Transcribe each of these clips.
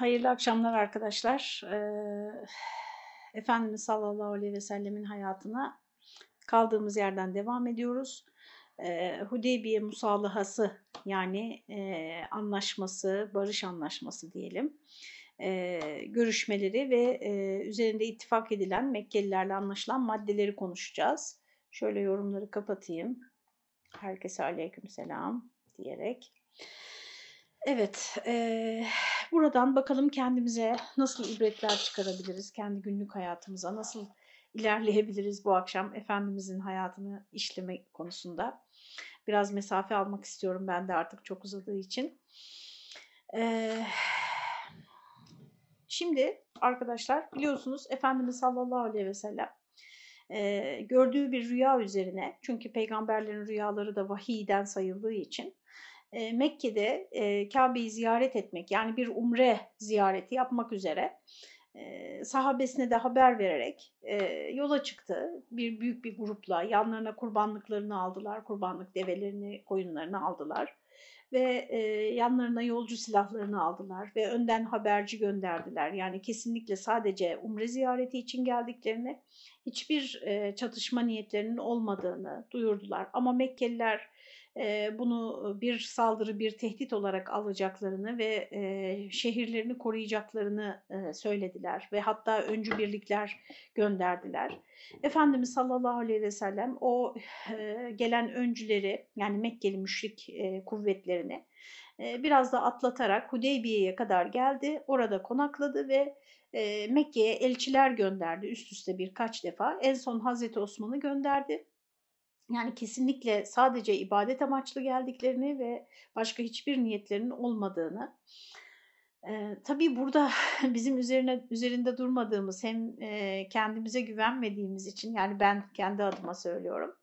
hayırlı akşamlar arkadaşlar. Efendimiz sallallahu aleyhi ve sellemin hayatına kaldığımız yerden devam ediyoruz. Hudeybiye musalahası yani anlaşması, barış anlaşması diyelim. Görüşmeleri ve üzerinde ittifak edilen Mekkelilerle anlaşılan maddeleri konuşacağız. Şöyle yorumları kapatayım. Herkese aleyküm selam diyerek. Evet, e, buradan bakalım kendimize nasıl ibretler çıkarabiliriz, kendi günlük hayatımıza nasıl ilerleyebiliriz bu akşam Efendimizin hayatını işleme konusunda. Biraz mesafe almak istiyorum ben de artık çok uzadığı için. E, şimdi arkadaşlar biliyorsunuz Efendimiz sallallahu aleyhi ve sellem e, gördüğü bir rüya üzerine çünkü peygamberlerin rüyaları da vahiyden sayıldığı için e, Mekke'de e, Kabe'yi ziyaret etmek yani bir umre ziyareti yapmak üzere e, sahabesine de haber vererek e, yola çıktı. Bir büyük bir grupla yanlarına kurbanlıklarını aldılar, kurbanlık develerini, koyunlarını aldılar ve e, yanlarına yolcu silahlarını aldılar ve önden haberci gönderdiler. Yani kesinlikle sadece umre ziyareti için geldiklerini, hiçbir e, çatışma niyetlerinin olmadığını duyurdular. Ama Mekkeliler bunu bir saldırı, bir tehdit olarak alacaklarını ve şehirlerini koruyacaklarını söylediler ve hatta öncü birlikler gönderdiler. Efendimiz sallallahu aleyhi ve sellem o gelen öncüleri yani Mekkeli müşrik kuvvetlerini biraz da atlatarak Hudeybiye'ye kadar geldi. Orada konakladı ve Mekke'ye elçiler gönderdi üst üste birkaç defa. En son Hazreti Osman'ı gönderdi yani kesinlikle sadece ibadet amaçlı geldiklerini ve başka hiçbir niyetlerinin olmadığını. Ee, tabii burada bizim üzerine üzerinde durmadığımız hem e, kendimize güvenmediğimiz için yani ben kendi adıma söylüyorum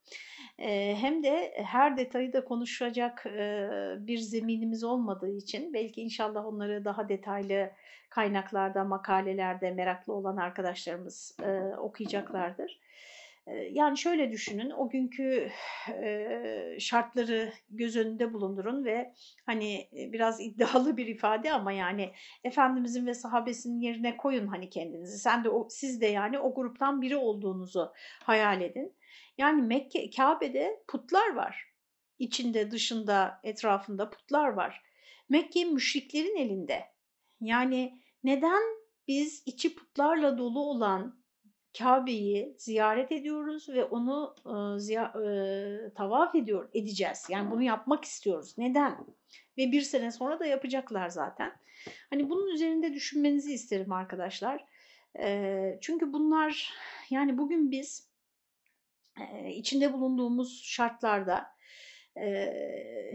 e, hem de her detayı da konuşacak e, bir zeminimiz olmadığı için belki inşallah onları daha detaylı kaynaklarda, makalelerde meraklı olan arkadaşlarımız e, okuyacaklardır. Yani şöyle düşünün, o günkü şartları göz önünde bulundurun ve hani biraz iddialı bir ifade ama yani Efendimizin ve sahabesinin yerine koyun hani kendinizi. Sen de o, siz de yani o gruptan biri olduğunuzu hayal edin. Yani Mekke, Kabe'de putlar var. İçinde, dışında, etrafında putlar var. Mekke müşriklerin elinde. Yani neden biz içi putlarla dolu olan Kabe'yi ziyaret ediyoruz ve onu e, ziya, e, tavaf ediyor edeceğiz. Yani bunu yapmak istiyoruz. Neden? Ve bir sene sonra da yapacaklar zaten. Hani bunun üzerinde düşünmenizi isterim arkadaşlar. E, çünkü bunlar yani bugün biz e, içinde bulunduğumuz şartlarda e,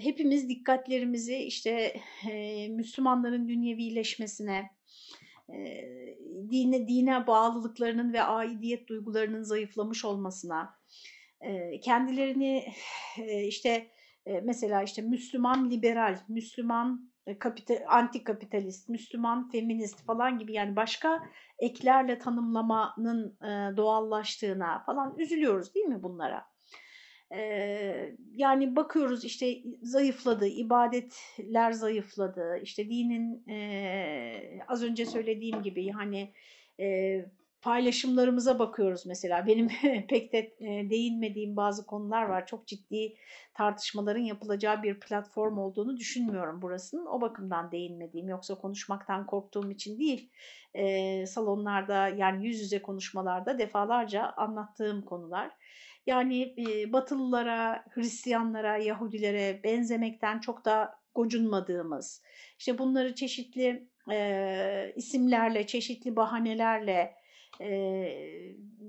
hepimiz dikkatlerimizi işte e, Müslümanların dünyevileşmesine, dine dine bağlılıklarının ve aidiyet duygularının zayıflamış olmasına, kendilerini işte mesela işte Müslüman liberal, Müslüman kapital, anti kapitalist, Müslüman feminist falan gibi yani başka eklerle tanımlamanın doğallaştığına falan üzülüyoruz değil mi bunlara? Yani bakıyoruz işte zayıfladı, ibadetler zayıfladı, işte dinin az önce söylediğim gibi hani paylaşımlarımıza bakıyoruz mesela. Benim pek de değinmediğim bazı konular var. Çok ciddi tartışmaların yapılacağı bir platform olduğunu düşünmüyorum burasının. O bakımdan değinmediğim yoksa konuşmaktan korktuğum için değil. E, salonlarda yani yüz yüze konuşmalarda defalarca anlattığım konular. Yani e, Batılılara, Hristiyanlara, Yahudilere benzemekten çok da gocunmadığımız, işte bunları çeşitli e, isimlerle, çeşitli bahanelerle e,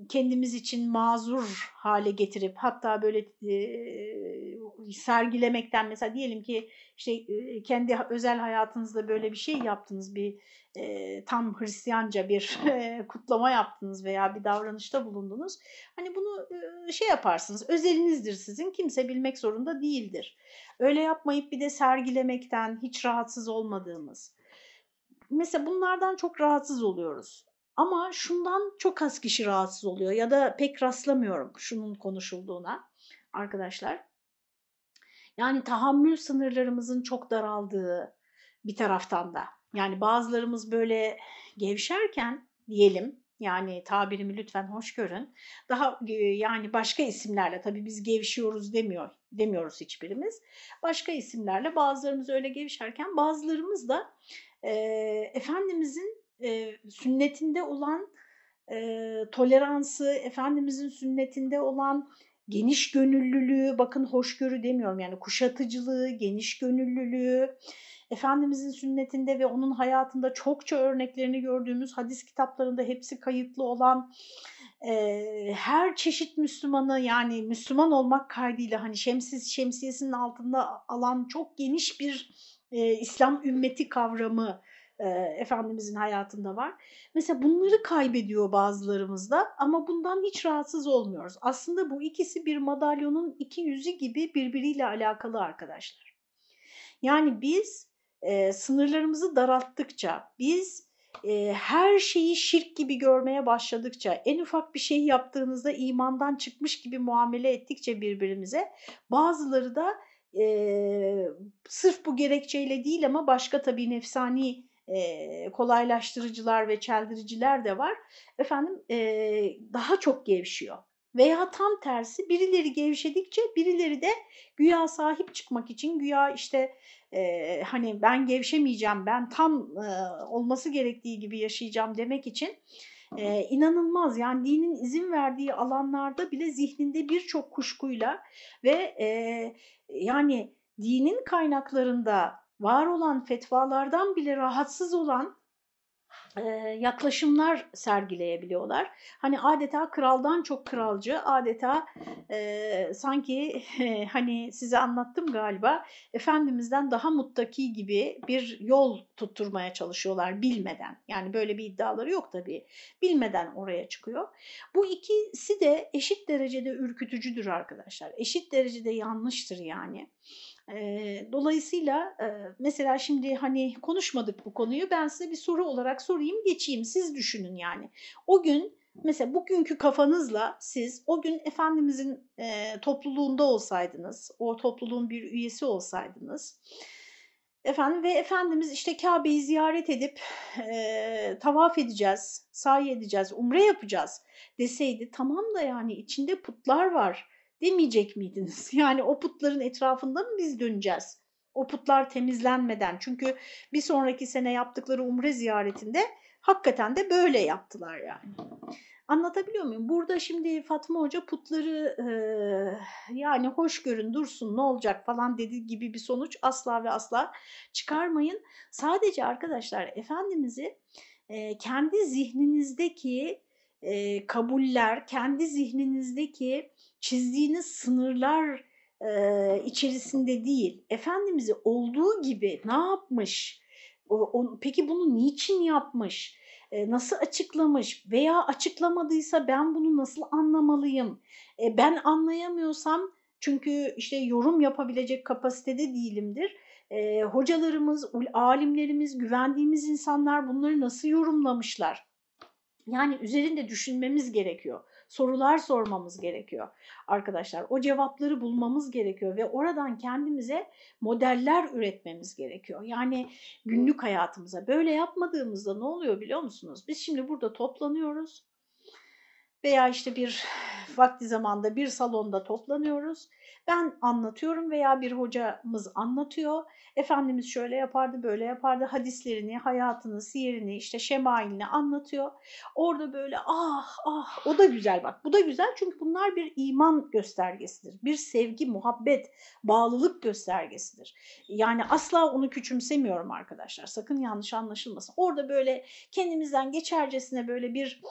kendimiz için mazur hale getirip hatta böyle e, sergilemekten mesela diyelim ki işte kendi özel hayatınızda böyle bir şey yaptınız bir e, tam Hristiyanca bir e, kutlama yaptınız veya bir davranışta bulundunuz. Hani bunu e, şey yaparsınız özelinizdir sizin kimse bilmek zorunda değildir. Öyle yapmayıp bir de sergilemekten hiç rahatsız olmadığımız. Mesela bunlardan çok rahatsız oluyoruz. Ama şundan çok az kişi rahatsız oluyor ya da pek rastlamıyorum şunun konuşulduğuna arkadaşlar. Yani tahammül sınırlarımızın çok daraldığı bir taraftan da Yani bazılarımız böyle gevşerken diyelim yani tabirimi lütfen hoş görün. Daha e, yani başka isimlerle tabii biz gevşiyoruz demiyor demiyoruz hiçbirimiz. Başka isimlerle bazılarımız öyle gevşerken bazılarımız da e, Efendimizin e, sünnetinde olan e, toleransı, Efendimizin sünnetinde olan geniş gönüllülüğü, bakın hoşgörü demiyorum yani kuşatıcılığı, geniş gönüllülüğü, Efendimizin sünnetinde ve onun hayatında çokça örneklerini gördüğümüz hadis kitaplarında hepsi kayıtlı olan e, her çeşit Müslümanı yani Müslüman olmak kaydıyla hani şemsiz şemsiyesinin altında alan çok geniş bir e, İslam ümmeti kavramı e, Efendimizin hayatında var. Mesela bunları kaybediyor bazılarımızda ama bundan hiç rahatsız olmuyoruz. Aslında bu ikisi bir madalyonun iki yüzü gibi birbiriyle alakalı arkadaşlar. Yani biz e, sınırlarımızı daralttıkça, biz e, her şeyi şirk gibi görmeye başladıkça, en ufak bir şey yaptığınızda imandan çıkmış gibi muamele ettikçe birbirimize, bazıları da e, sırf bu gerekçeyle değil ama başka tabii nefsani e, kolaylaştırıcılar ve çeldiriciler de var. Efendim e, daha çok gevşiyor. Veya tam tersi birileri gevşedikçe birileri de güya sahip çıkmak için güya işte e, hani ben gevşemeyeceğim ben tam e, olması gerektiği gibi yaşayacağım demek için e, inanılmaz yani dinin izin verdiği alanlarda bile zihninde birçok kuşkuyla ve e, yani dinin kaynaklarında var olan fetvalardan bile rahatsız olan yaklaşımlar sergileyebiliyorlar. Hani adeta kraldan çok kralcı, adeta e, sanki e, hani size anlattım galiba, Efendimiz'den daha muttaki gibi bir yol tutturmaya çalışıyorlar bilmeden. Yani böyle bir iddiaları yok tabii. Bilmeden oraya çıkıyor. Bu ikisi de eşit derecede ürkütücüdür arkadaşlar. Eşit derecede yanlıştır yani. Dolayısıyla mesela şimdi hani konuşmadık bu konuyu ben size bir soru olarak sorayım geçeyim siz düşünün yani. O gün mesela bugünkü kafanızla siz o gün Efendimizin e, topluluğunda olsaydınız, o topluluğun bir üyesi olsaydınız efendim ve Efendimiz işte Kabe'yi ziyaret edip e, tavaf edeceğiz, sahi edeceğiz, umre yapacağız deseydi tamam da yani içinde putlar var demeyecek miydiniz? Yani o putların etrafında mı biz döneceğiz? O putlar temizlenmeden. Çünkü bir sonraki sene yaptıkları umre ziyaretinde hakikaten de böyle yaptılar yani. Anlatabiliyor muyum? Burada şimdi Fatma Hoca putları e, yani hoş görün dursun ne olacak falan dediği gibi bir sonuç asla ve asla çıkarmayın. Sadece arkadaşlar Efendimiz'i e, kendi zihninizdeki e, kabuller, kendi zihninizdeki çizdiğiniz sınırlar e, içerisinde değil. Efendimiz'i olduğu gibi ne yapmış? O, o, peki bunu niçin yapmış? E, nasıl açıklamış? Veya açıklamadıysa ben bunu nasıl anlamalıyım? E, ben anlayamıyorsam çünkü işte yorum yapabilecek kapasitede değilimdir. E, hocalarımız, alimlerimiz, güvendiğimiz insanlar bunları nasıl yorumlamışlar? Yani üzerinde düşünmemiz gerekiyor sorular sormamız gerekiyor arkadaşlar. O cevapları bulmamız gerekiyor ve oradan kendimize modeller üretmemiz gerekiyor. Yani günlük hayatımıza böyle yapmadığımızda ne oluyor biliyor musunuz? Biz şimdi burada toplanıyoruz veya işte bir vakti zamanda bir salonda toplanıyoruz. Ben anlatıyorum veya bir hocamız anlatıyor. Efendimiz şöyle yapardı, böyle yapardı. Hadislerini, hayatını, siyerini, işte şemailini anlatıyor. Orada böyle ah ah o da güzel bak. Bu da güzel çünkü bunlar bir iman göstergesidir. Bir sevgi, muhabbet, bağlılık göstergesidir. Yani asla onu küçümsemiyorum arkadaşlar. Sakın yanlış anlaşılmasın. Orada böyle kendimizden geçercesine böyle bir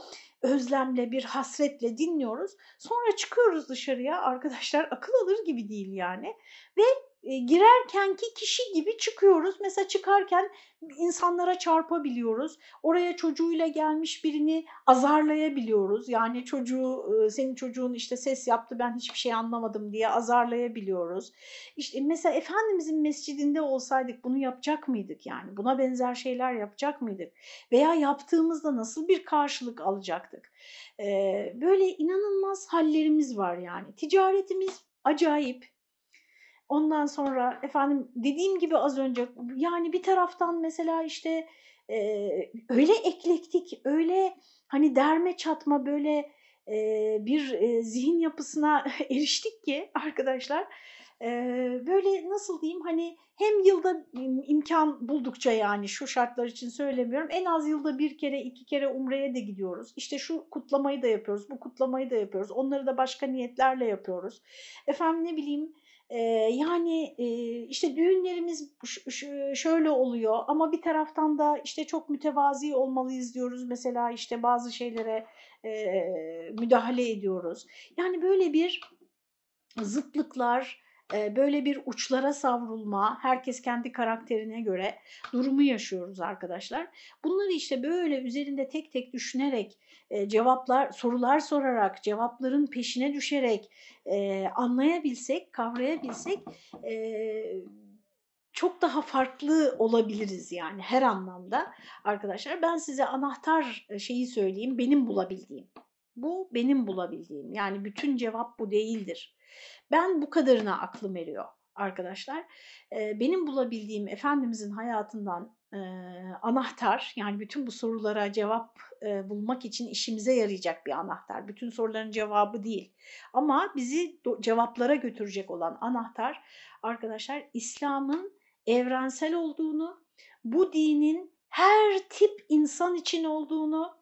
özlemle, bir hasretle dinliyoruz. Sonra çıkıyoruz dışarıya arkadaşlar akıl alır gibi değil yani. Ve girerkenki kişi gibi çıkıyoruz. Mesela çıkarken insanlara çarpabiliyoruz. Oraya çocuğuyla gelmiş birini azarlayabiliyoruz. Yani çocuğu senin çocuğun işte ses yaptı ben hiçbir şey anlamadım diye azarlayabiliyoruz. İşte mesela Efendimizin mescidinde olsaydık bunu yapacak mıydık yani? Buna benzer şeyler yapacak mıydık? Veya yaptığımızda nasıl bir karşılık alacaktık? Böyle inanılmaz hallerimiz var yani. Ticaretimiz acayip Ondan sonra efendim dediğim gibi az önce yani bir taraftan mesela işte e, öyle eklektik, öyle hani derme çatma böyle e, bir e, zihin yapısına eriştik ki arkadaşlar e, böyle nasıl diyeyim hani hem yılda imkan buldukça yani şu şartlar için söylemiyorum en az yılda bir kere iki kere umreye de gidiyoruz. İşte şu kutlamayı da yapıyoruz bu kutlamayı da yapıyoruz onları da başka niyetlerle yapıyoruz. Efendim ne bileyim yani işte düğünlerimiz şöyle oluyor ama bir taraftan da işte çok mütevazi olmalıyız diyoruz. Mesela işte bazı şeylere müdahale ediyoruz. Yani böyle bir zıtlıklar, böyle bir uçlara savrulma, herkes kendi karakterine göre durumu yaşıyoruz arkadaşlar. Bunları işte böyle üzerinde tek tek düşünerek, cevaplar, sorular sorarak, cevapların peşine düşerek anlayabilsek, kavrayabilsek çok daha farklı olabiliriz yani her anlamda arkadaşlar. Ben size anahtar şeyi söyleyeyim, benim bulabildiğim. Bu benim bulabildiğim. Yani bütün cevap bu değildir. Ben bu kadarına aklım eriyor arkadaşlar. Benim bulabildiğim Efendimizin hayatından anahtar yani bütün bu sorulara cevap bulmak için işimize yarayacak bir anahtar. Bütün soruların cevabı değil ama bizi cevaplara götürecek olan anahtar arkadaşlar İslam'ın evrensel olduğunu, bu dinin her tip insan için olduğunu,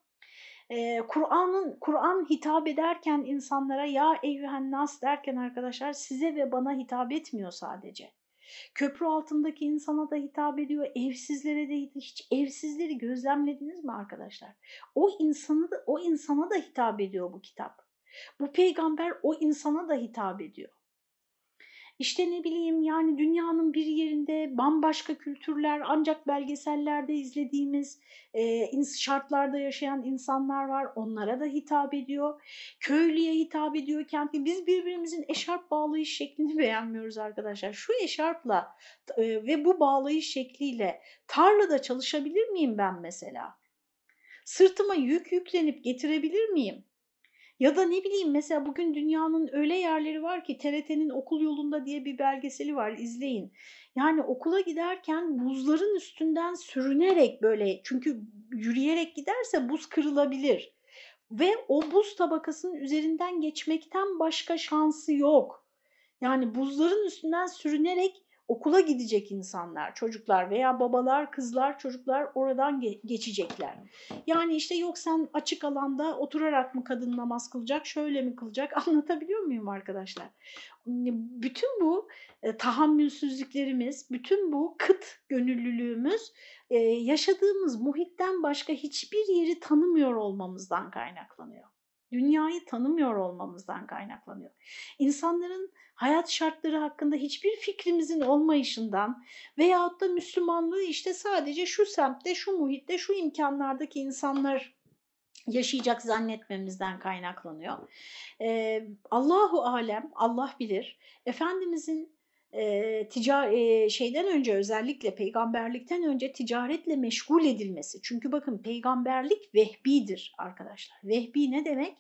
Kur'an'ın Kur'an hitap ederken insanlara ya eyyühen nas derken arkadaşlar size ve bana hitap etmiyor sadece. Köprü altındaki insana da hitap ediyor, evsizlere de hiç evsizleri gözlemlediniz mi arkadaşlar? O insanı da o insana da hitap ediyor bu kitap. Bu peygamber o insana da hitap ediyor. İşte ne bileyim yani dünyanın bir yerinde bambaşka kültürler ancak belgesellerde izlediğimiz e, şartlarda yaşayan insanlar var. Onlara da hitap ediyor. Köylüye hitap ediyor kentli. Biz birbirimizin eşarp bağlayış şeklini beğenmiyoruz arkadaşlar. Şu eşarpla e, ve bu bağlayış şekliyle tarlada çalışabilir miyim ben mesela? Sırtıma yük yüklenip getirebilir miyim? Ya da ne bileyim mesela bugün dünyanın öyle yerleri var ki TRT'nin Okul Yolunda diye bir belgeseli var izleyin. Yani okula giderken buzların üstünden sürünerek böyle çünkü yürüyerek giderse buz kırılabilir. Ve o buz tabakasının üzerinden geçmekten başka şansı yok. Yani buzların üstünden sürünerek okula gidecek insanlar, çocuklar veya babalar, kızlar, çocuklar oradan ge geçecekler. Yani işte yok sen açık alanda oturarak mı kadın namaz kılacak, şöyle mi kılacak anlatabiliyor muyum arkadaşlar? Bütün bu e, tahammülsüzlüklerimiz, bütün bu kıt gönüllülüğümüz e, yaşadığımız muhitten başka hiçbir yeri tanımıyor olmamızdan kaynaklanıyor dünyayı tanımıyor olmamızdan kaynaklanıyor. İnsanların hayat şartları hakkında hiçbir fikrimizin olmayışından veyahut da Müslümanlığı işte sadece şu semtte, şu muhitte, şu imkanlardaki insanlar yaşayacak zannetmemizden kaynaklanıyor. Ee, Allahu alem, Allah bilir. Efendimizin e, tica e, şeyden önce özellikle peygamberlikten önce ticaretle meşgul edilmesi. Çünkü bakın peygamberlik vehbidir arkadaşlar. Vehbi ne demek?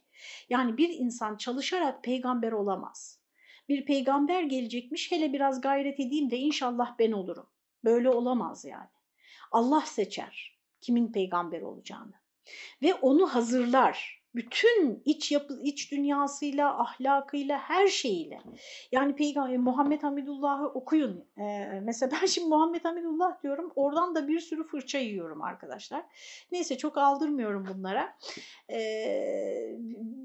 Yani bir insan çalışarak peygamber olamaz. Bir peygamber gelecekmiş hele biraz gayret edeyim de inşallah ben olurum. Böyle olamaz yani. Allah seçer kimin peygamber olacağını ve onu hazırlar bütün iç yapı, iç dünyasıyla, ahlakıyla, her şeyiyle. Yani Peygamber Muhammed Hamidullah'ı okuyun. Ee, mesela ben şimdi Muhammed Hamidullah diyorum. Oradan da bir sürü fırça yiyorum arkadaşlar. Neyse çok aldırmıyorum bunlara. Ee,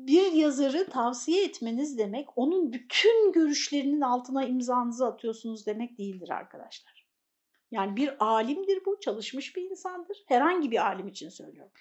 bir yazarı tavsiye etmeniz demek onun bütün görüşlerinin altına imzanızı atıyorsunuz demek değildir arkadaşlar. Yani bir alimdir bu, çalışmış bir insandır. Herhangi bir alim için söylüyorum.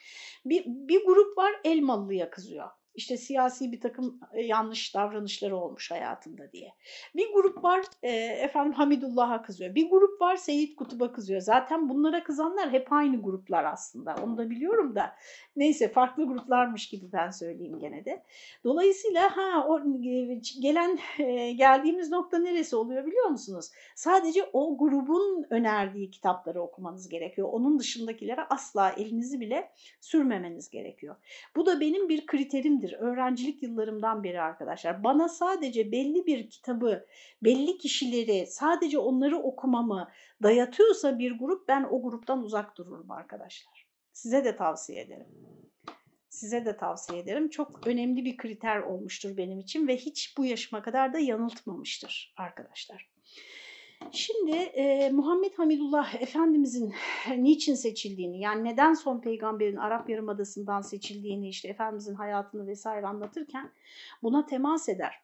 Bir, bir grup var Elmalı'ya kızıyor işte siyasi bir takım e, yanlış davranışları olmuş hayatında diye. Bir grup var e, efendim Hamidullah'a kızıyor. Bir grup var Seyit Kutub'a kızıyor. Zaten bunlara kızanlar hep aynı gruplar aslında. Onu da biliyorum da. Neyse farklı gruplarmış gibi ben söyleyeyim gene de. Dolayısıyla ha o e, gelen e, geldiğimiz nokta neresi oluyor biliyor musunuz? Sadece o grubun önerdiği kitapları okumanız gerekiyor. Onun dışındakilere asla elinizi bile sürmemeniz gerekiyor. Bu da benim bir kriterim beridir, öğrencilik yıllarımdan beri arkadaşlar. Bana sadece belli bir kitabı, belli kişileri, sadece onları okumamı dayatıyorsa bir grup ben o gruptan uzak dururum arkadaşlar. Size de tavsiye ederim. Size de tavsiye ederim. Çok önemli bir kriter olmuştur benim için ve hiç bu yaşıma kadar da yanıltmamıştır arkadaşlar. Şimdi e, Muhammed Hamidullah Efendimizin niçin seçildiğini yani neden son peygamberin Arap Yarımadası'ndan seçildiğini işte Efendimizin hayatını vesaire anlatırken buna temas eder.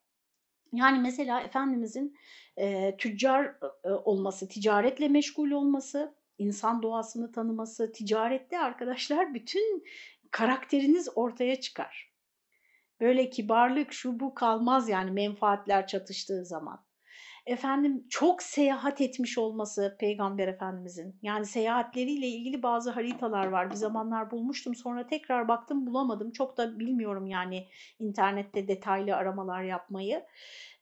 Yani mesela Efendimizin e, tüccar e, olması, ticaretle meşgul olması, insan doğasını tanıması, ticarette arkadaşlar bütün karakteriniz ortaya çıkar. Böyle kibarlık şu bu kalmaz yani menfaatler çatıştığı zaman efendim çok seyahat etmiş olması Peygamber Efendimizin. Yani seyahatleriyle ilgili bazı haritalar var. Bir zamanlar bulmuştum sonra tekrar baktım bulamadım. Çok da bilmiyorum yani internette detaylı aramalar yapmayı.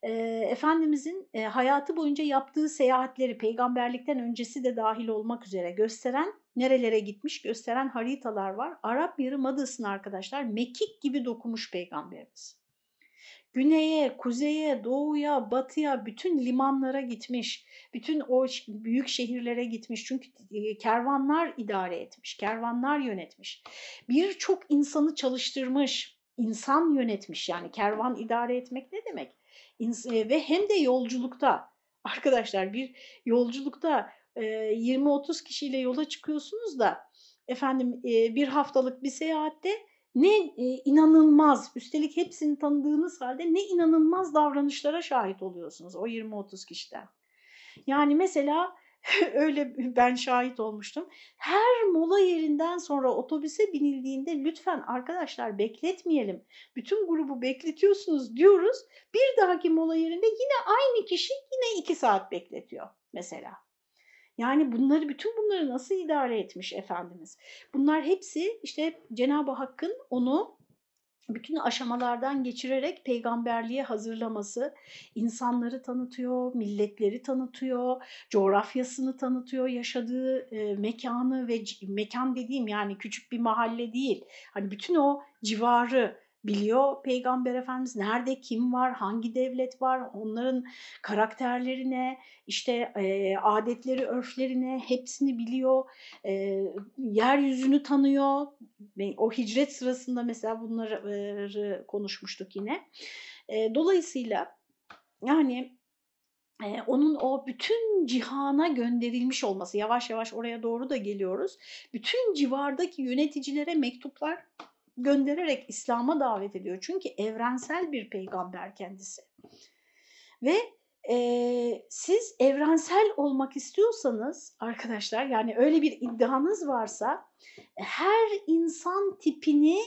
E, Efendimizin e, hayatı boyunca yaptığı seyahatleri peygamberlikten öncesi de dahil olmak üzere gösteren nerelere gitmiş gösteren haritalar var. Arap Yarımadası'nı arkadaşlar mekik gibi dokumuş peygamberimiz güneye, kuzeye, doğuya, batıya, bütün limanlara gitmiş, bütün o büyük şehirlere gitmiş. Çünkü e, kervanlar idare etmiş, kervanlar yönetmiş. Birçok insanı çalıştırmış, insan yönetmiş. Yani kervan idare etmek ne demek? E, ve hem de yolculukta. Arkadaşlar bir yolculukta 20-30 e, kişiyle yola çıkıyorsunuz da efendim bir haftalık bir seyahatte ne e, inanılmaz, üstelik hepsini tanıdığınız halde ne inanılmaz davranışlara şahit oluyorsunuz o 20-30 kişiden. Yani mesela öyle ben şahit olmuştum. Her mola yerinden sonra otobüse binildiğinde lütfen arkadaşlar bekletmeyelim. Bütün grubu bekletiyorsunuz diyoruz. Bir dahaki mola yerinde yine aynı kişi yine iki saat bekletiyor mesela. Yani bunları bütün bunları nasıl idare etmiş Efendimiz? Bunlar hepsi işte Cenab-ı Hakk'ın onu bütün aşamalardan geçirerek peygamberliğe hazırlaması, insanları tanıtıyor, milletleri tanıtıyor, coğrafyasını tanıtıyor, yaşadığı e, mekanı ve mekan dediğim yani küçük bir mahalle değil. Hani bütün o civarı biliyor Peygamber Efendimiz nerede kim var, hangi devlet var, onların karakterlerine, işte e, adetleri, örflerine hepsini biliyor. E, yeryüzünü tanıyor. O hicret sırasında mesela bunları konuşmuştuk yine. E, dolayısıyla yani ee, onun o bütün cihana gönderilmiş olması, yavaş yavaş oraya doğru da geliyoruz. Bütün civardaki yöneticilere mektuplar göndererek İslam'a davet ediyor. Çünkü evrensel bir peygamber kendisi. Ve e, siz evrensel olmak istiyorsanız arkadaşlar yani öyle bir iddianız varsa her insan tipini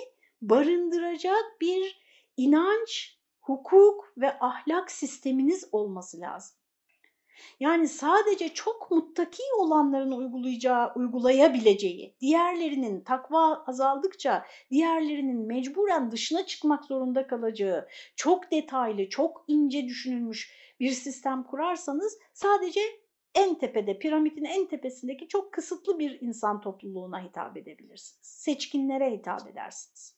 barındıracak bir inanç, hukuk ve ahlak sisteminiz olması lazım. Yani sadece çok muttaki olanların uygulayacağı, uygulayabileceği, diğerlerinin takva azaldıkça diğerlerinin mecburen dışına çıkmak zorunda kalacağı çok detaylı, çok ince düşünülmüş bir sistem kurarsanız sadece en tepede, piramidin en tepesindeki çok kısıtlı bir insan topluluğuna hitap edebilirsiniz. Seçkinlere hitap edersiniz.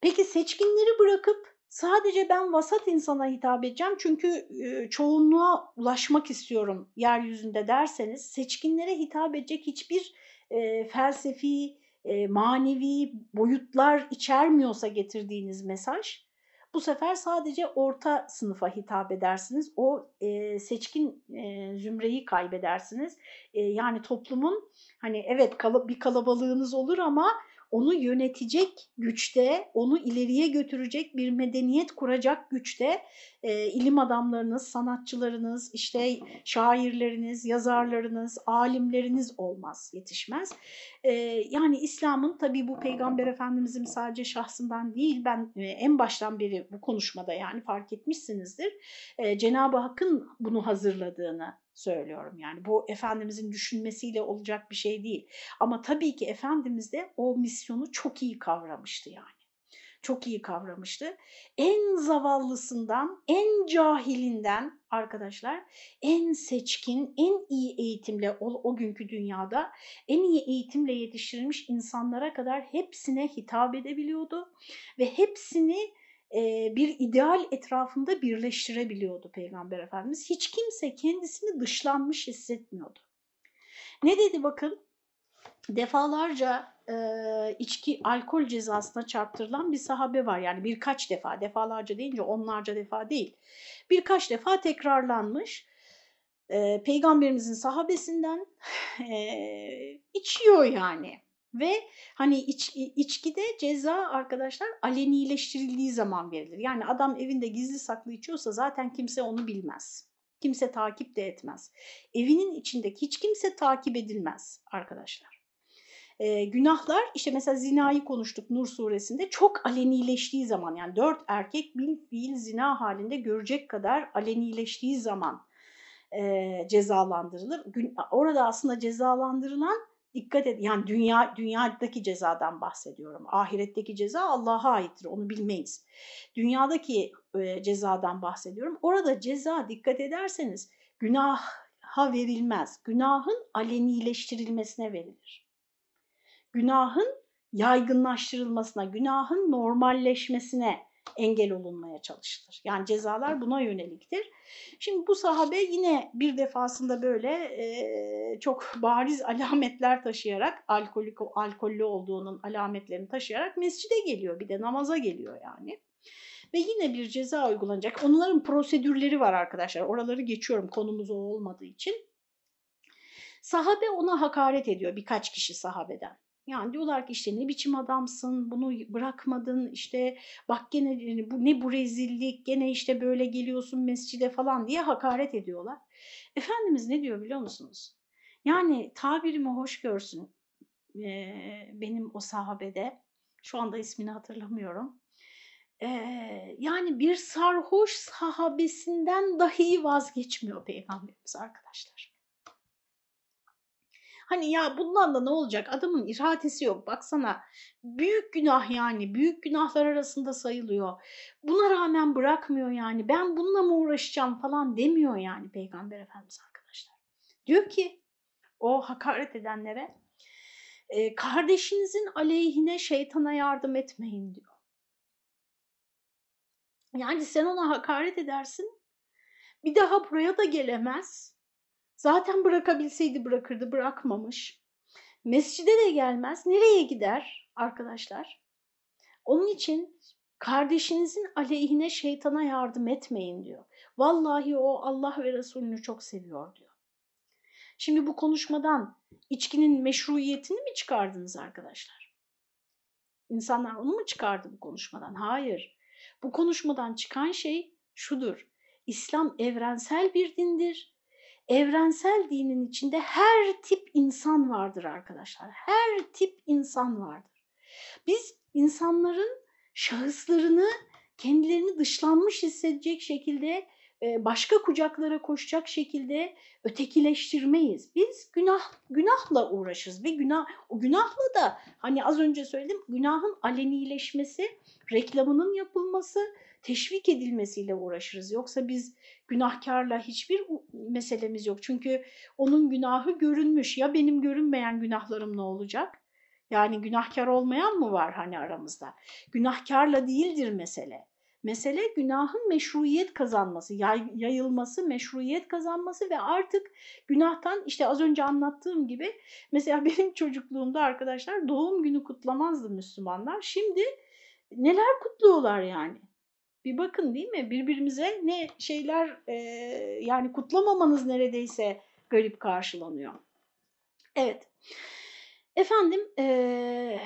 Peki seçkinleri bırakıp Sadece ben vasat insana hitap edeceğim çünkü e, çoğunluğa ulaşmak istiyorum yeryüzünde derseniz seçkinlere hitap edecek hiçbir e, felsefi, e, manevi boyutlar içermiyorsa getirdiğiniz mesaj bu sefer sadece orta sınıfa hitap edersiniz. O e, seçkin e, zümreyi kaybedersiniz. E, yani toplumun hani evet kal bir kalabalığınız olur ama onu yönetecek güçte, onu ileriye götürecek bir medeniyet kuracak güçte e, ilim adamlarınız, sanatçılarınız, işte şairleriniz, yazarlarınız, alimleriniz olmaz, yetişmez. E, yani İslam'ın tabii bu Peygamber Efendimizin sadece şahsından değil, ben e, en baştan beri bu konuşmada yani fark etmişsinizdir, e, Cenab-ı Hakk'ın bunu hazırladığını söylüyorum. Yani bu Efendimizin düşünmesiyle olacak bir şey değil. Ama tabii ki Efendimiz de o misyonu çok iyi kavramıştı yani. çok iyi kavramıştı. En zavallısından, en cahilinden arkadaşlar, en seçkin, en iyi eğitimle o, o günkü dünyada en iyi eğitimle yetiştirilmiş insanlara kadar hepsine hitap edebiliyordu ve hepsini bir ideal etrafında birleştirebiliyordu Peygamber Efendimiz. Hiç kimse kendisini dışlanmış hissetmiyordu. Ne dedi bakın? Defalarca e, içki, alkol cezasına çarptırılan bir sahabe var. Yani birkaç defa, defalarca deyince onlarca defa değil. Birkaç defa tekrarlanmış. E, Peygamberimizin sahabesinden e, içiyor yani. Ve hani iç, içkide ceza arkadaşlar alenileştirildiği zaman verilir. Yani adam evinde gizli saklı içiyorsa zaten kimse onu bilmez. Kimse takip de etmez. Evinin içindeki hiç kimse takip edilmez arkadaşlar. Ee, günahlar işte mesela zinayı konuştuk Nur suresinde çok alenileştiği zaman yani dört erkek bir fiil zina halinde görecek kadar alenileştiği zaman e, cezalandırılır. Gün, orada aslında cezalandırılan dikkat et yani dünya dünyadaki cezadan bahsediyorum. Ahiretteki ceza Allah'a aittir. Onu bilmeyiz. Dünyadaki e, cezadan bahsediyorum. Orada ceza dikkat ederseniz günaha verilmez. Günahın alenileştirilmesine verilir. Günahın yaygınlaştırılmasına, günahın normalleşmesine engel olunmaya çalışılır. Yani cezalar buna yöneliktir. Şimdi bu sahabe yine bir defasında böyle e, çok bariz alametler taşıyarak, alkolik, alkollü olduğunun alametlerini taşıyarak mescide geliyor. Bir de namaza geliyor yani. Ve yine bir ceza uygulanacak. Onların prosedürleri var arkadaşlar. Oraları geçiyorum konumuz o olmadığı için. Sahabe ona hakaret ediyor birkaç kişi sahabeden. Yani diyorlar ki işte ne biçim adamsın, bunu bırakmadın, işte bak gene bu ne bu rezillik, gene işte böyle geliyorsun mescide falan diye hakaret ediyorlar. Efendimiz ne diyor biliyor musunuz? Yani tabirimi hoş görsün ee, benim o sahabede, şu anda ismini hatırlamıyorum. Ee, yani bir sarhoş sahabesinden dahi vazgeçmiyor Peygamberimiz arkadaşlar. Hani ya bundan da ne olacak? Adamın iradesi yok. Baksana büyük günah yani. Büyük günahlar arasında sayılıyor. Buna rağmen bırakmıyor yani. Ben bununla mı uğraşacağım falan demiyor yani Peygamber Efendimiz arkadaşlar. Diyor ki o hakaret edenlere e, kardeşinizin aleyhine şeytana yardım etmeyin diyor. Yani sen ona hakaret edersin. Bir daha buraya da gelemez Zaten bırakabilseydi bırakırdı, bırakmamış. Mescide de gelmez. Nereye gider arkadaşlar? Onun için kardeşinizin aleyhine şeytana yardım etmeyin diyor. Vallahi o Allah ve Resulünü çok seviyor diyor. Şimdi bu konuşmadan içkinin meşruiyetini mi çıkardınız arkadaşlar? İnsanlar onu mu çıkardı bu konuşmadan? Hayır. Bu konuşmadan çıkan şey şudur. İslam evrensel bir dindir evrensel dinin içinde her tip insan vardır arkadaşlar. Her tip insan vardır. Biz insanların şahıslarını kendilerini dışlanmış hissedecek şekilde e, başka kucaklara koşacak şekilde ötekileştirmeyiz. Biz günah günahla uğraşırız ve günah o günahla da hani az önce söyledim günahın alenileşmesi, reklamının yapılması, teşvik edilmesiyle uğraşırız. Yoksa biz günahkarla hiçbir meselemiz yok. Çünkü onun günahı görünmüş. Ya benim görünmeyen günahlarım ne olacak? Yani günahkar olmayan mı var hani aramızda? Günahkarla değildir mesele. Mesele günahın meşruiyet kazanması, yayılması, meşruiyet kazanması ve artık günahtan işte az önce anlattığım gibi mesela benim çocukluğumda arkadaşlar doğum günü kutlamazdı Müslümanlar. Şimdi neler kutluyorlar yani? Bir bakın değil mi? Birbirimize ne şeyler e, yani kutlamamanız neredeyse garip karşılanıyor. Evet. Efendim e,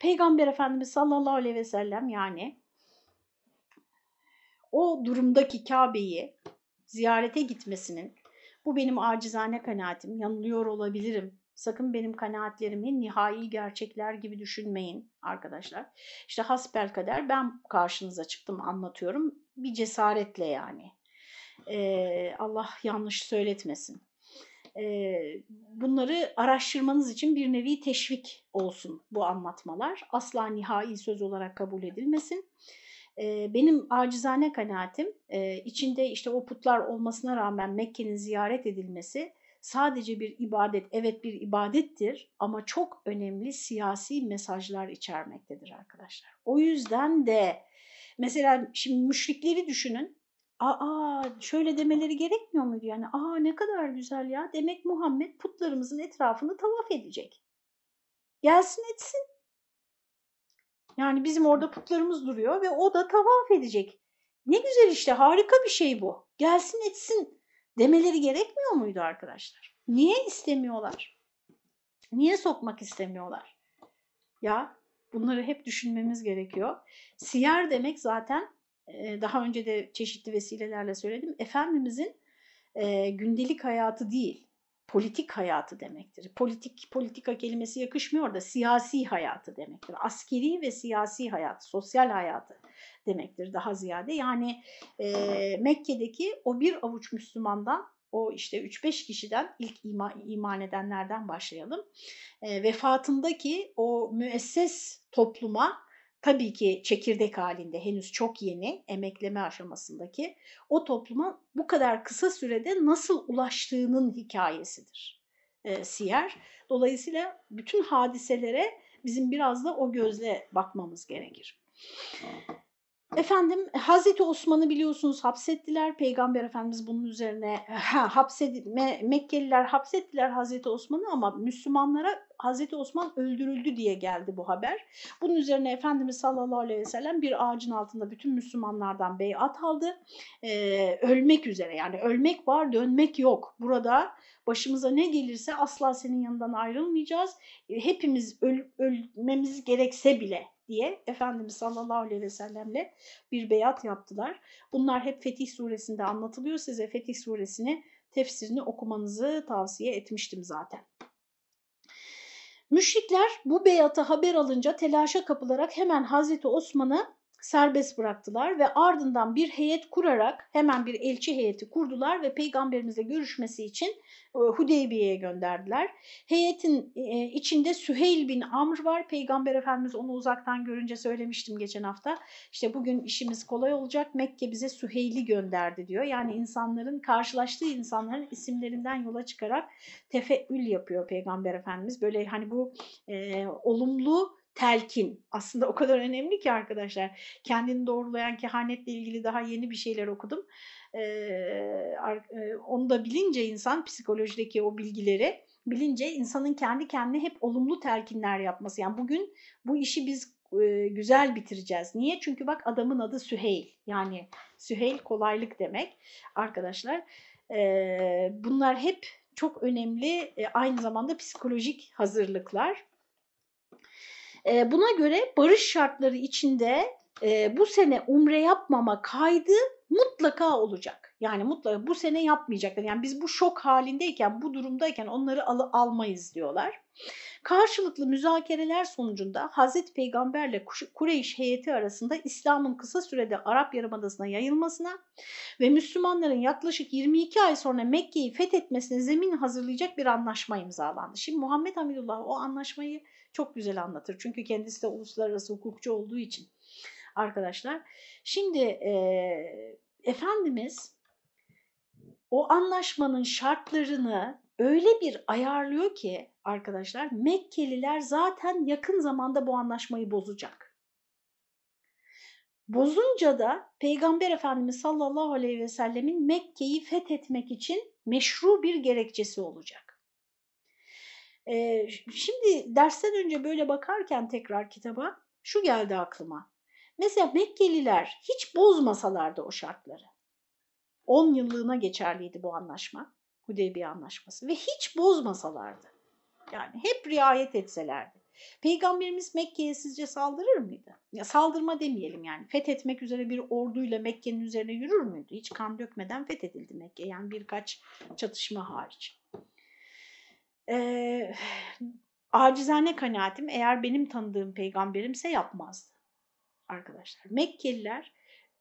Peygamber Efendimiz sallallahu aleyhi ve sellem yani o durumdaki Kabe'yi ziyarete gitmesinin bu benim acizane kanaatim, yanılıyor olabilirim Sakın benim kanaatlerimi nihai gerçekler gibi düşünmeyin arkadaşlar. İşte hasbel kader ben karşınıza çıktım anlatıyorum. Bir cesaretle yani. Ee, Allah yanlış söyletmesin. e, bunları araştırmanız için bir nevi teşvik olsun bu anlatmalar. Asla nihai söz olarak kabul edilmesin. Benim acizane kanaatim içinde işte o putlar olmasına rağmen Mekke'nin ziyaret edilmesi sadece bir ibadet, evet bir ibadettir ama çok önemli siyasi mesajlar içermektedir arkadaşlar. O yüzden de mesela şimdi müşrikleri düşünün. Aa şöyle demeleri gerekmiyor muydu yani? Aa ne kadar güzel ya. Demek Muhammed putlarımızın etrafını tavaf edecek. Gelsin etsin. Yani bizim orada putlarımız duruyor ve o da tavaf edecek. Ne güzel işte harika bir şey bu. Gelsin etsin demeleri gerekmiyor muydu arkadaşlar? Niye istemiyorlar? Niye sokmak istemiyorlar? Ya bunları hep düşünmemiz gerekiyor. Siyer demek zaten daha önce de çeşitli vesilelerle söyledim. Efendimizin e, gündelik hayatı değil, politik hayatı demektir. Politik politika kelimesi yakışmıyor da siyasi hayatı demektir. Askeri ve siyasi hayat, sosyal hayatı demektir daha ziyade. Yani e, Mekke'deki o bir avuç Müslümandan o işte 3-5 kişiden ilk ima, iman edenlerden başlayalım. E, vefatındaki o müesses topluma tabii ki çekirdek halinde henüz çok yeni emekleme aşamasındaki o topluma bu kadar kısa sürede nasıl ulaştığının hikayesidir e, siyer. Dolayısıyla bütün hadiselere bizim biraz da o gözle bakmamız gerekir. Efendim Hazreti Osman'ı biliyorsunuz hapsettiler. Peygamber Efendimiz bunun üzerine ha, hapsedi, Me, Mekkeliler hapsettiler Hazreti Osman'ı ama Müslümanlara Hazreti Osman öldürüldü diye geldi bu haber. Bunun üzerine Efendimiz sallallahu aleyhi ve sellem bir ağacın altında bütün Müslümanlardan beyat aldı. Ee, ölmek üzere yani ölmek var dönmek yok. Burada başımıza ne gelirse asla senin yanından ayrılmayacağız. Hepimiz öl, ölmemiz gerekse bile diye Efendimiz sallallahu aleyhi ve sellemle bir beyat yaptılar. Bunlar hep Fetih suresinde anlatılıyor. Size Fetih suresini tefsirini okumanızı tavsiye etmiştim zaten. Müşrikler bu beyatı haber alınca telaşa kapılarak hemen Hazreti Osman'ı serbest bıraktılar ve ardından bir heyet kurarak hemen bir elçi heyeti kurdular ve peygamberimizle görüşmesi için e, Hudeybiye'ye gönderdiler. Heyetin e, içinde Süheyl bin Amr var. Peygamber Efendimiz onu uzaktan görünce söylemiştim geçen hafta. İşte bugün işimiz kolay olacak. Mekke bize Süheyl'i gönderdi diyor. Yani insanların karşılaştığı insanların isimlerinden yola çıkarak tefeül yapıyor Peygamber Efendimiz. Böyle hani bu e, olumlu telkin aslında o kadar önemli ki arkadaşlar. Kendini doğrulayan kehanetle ilgili daha yeni bir şeyler okudum. Ee, onu da bilince insan psikolojideki o bilgileri bilince insanın kendi kendine hep olumlu telkinler yapması. Yani bugün bu işi biz e, güzel bitireceğiz. Niye? Çünkü bak adamın adı Süheyl. Yani Süheyl kolaylık demek arkadaşlar. E, bunlar hep çok önemli e, aynı zamanda psikolojik hazırlıklar. E, buna göre barış şartları içinde e, bu sene umre yapmama kaydı mutlaka olacak. Yani mutlaka bu sene yapmayacaklar. Yani biz bu şok halindeyken, bu durumdayken onları al almayız diyorlar. Karşılıklı müzakereler sonucunda Hazreti Peygamberle Kureyş heyeti arasında İslam'ın kısa sürede Arap Yarımadası'na yayılmasına ve Müslümanların yaklaşık 22 ay sonra Mekke'yi fethetmesine zemin hazırlayacak bir anlaşma imzalandı. Şimdi Muhammed Hamidullah o anlaşmayı çok güzel anlatır. Çünkü kendisi de uluslararası hukukçu olduğu için arkadaşlar. Şimdi e, Efendimiz o anlaşmanın şartlarını öyle bir ayarlıyor ki arkadaşlar Mekkeliler zaten yakın zamanda bu anlaşmayı bozacak. Bozunca da Peygamber Efendimiz sallallahu aleyhi ve sellemin Mekke'yi fethetmek için meşru bir gerekçesi olacak. Ee, şimdi dersten önce böyle bakarken tekrar kitaba şu geldi aklıma. Mesela Mekkeliler hiç bozmasalardı o şartları. 10 yıllığına geçerliydi bu anlaşma. Hudeybiye anlaşması ve hiç bozmasalardı. Yani hep riayet etselerdi. Peygamberimiz Mekke'ye sizce saldırır mıydı? Ya saldırma demeyelim yani. Fethetmek üzere bir orduyla Mekke'nin üzerine yürür müydü? Hiç kan dökmeden fethedildi Mekke. Yani birkaç çatışma hariç. Ee, acizane kanaatim eğer benim tanıdığım peygamberimse yapmazdı arkadaşlar. Mekkeliler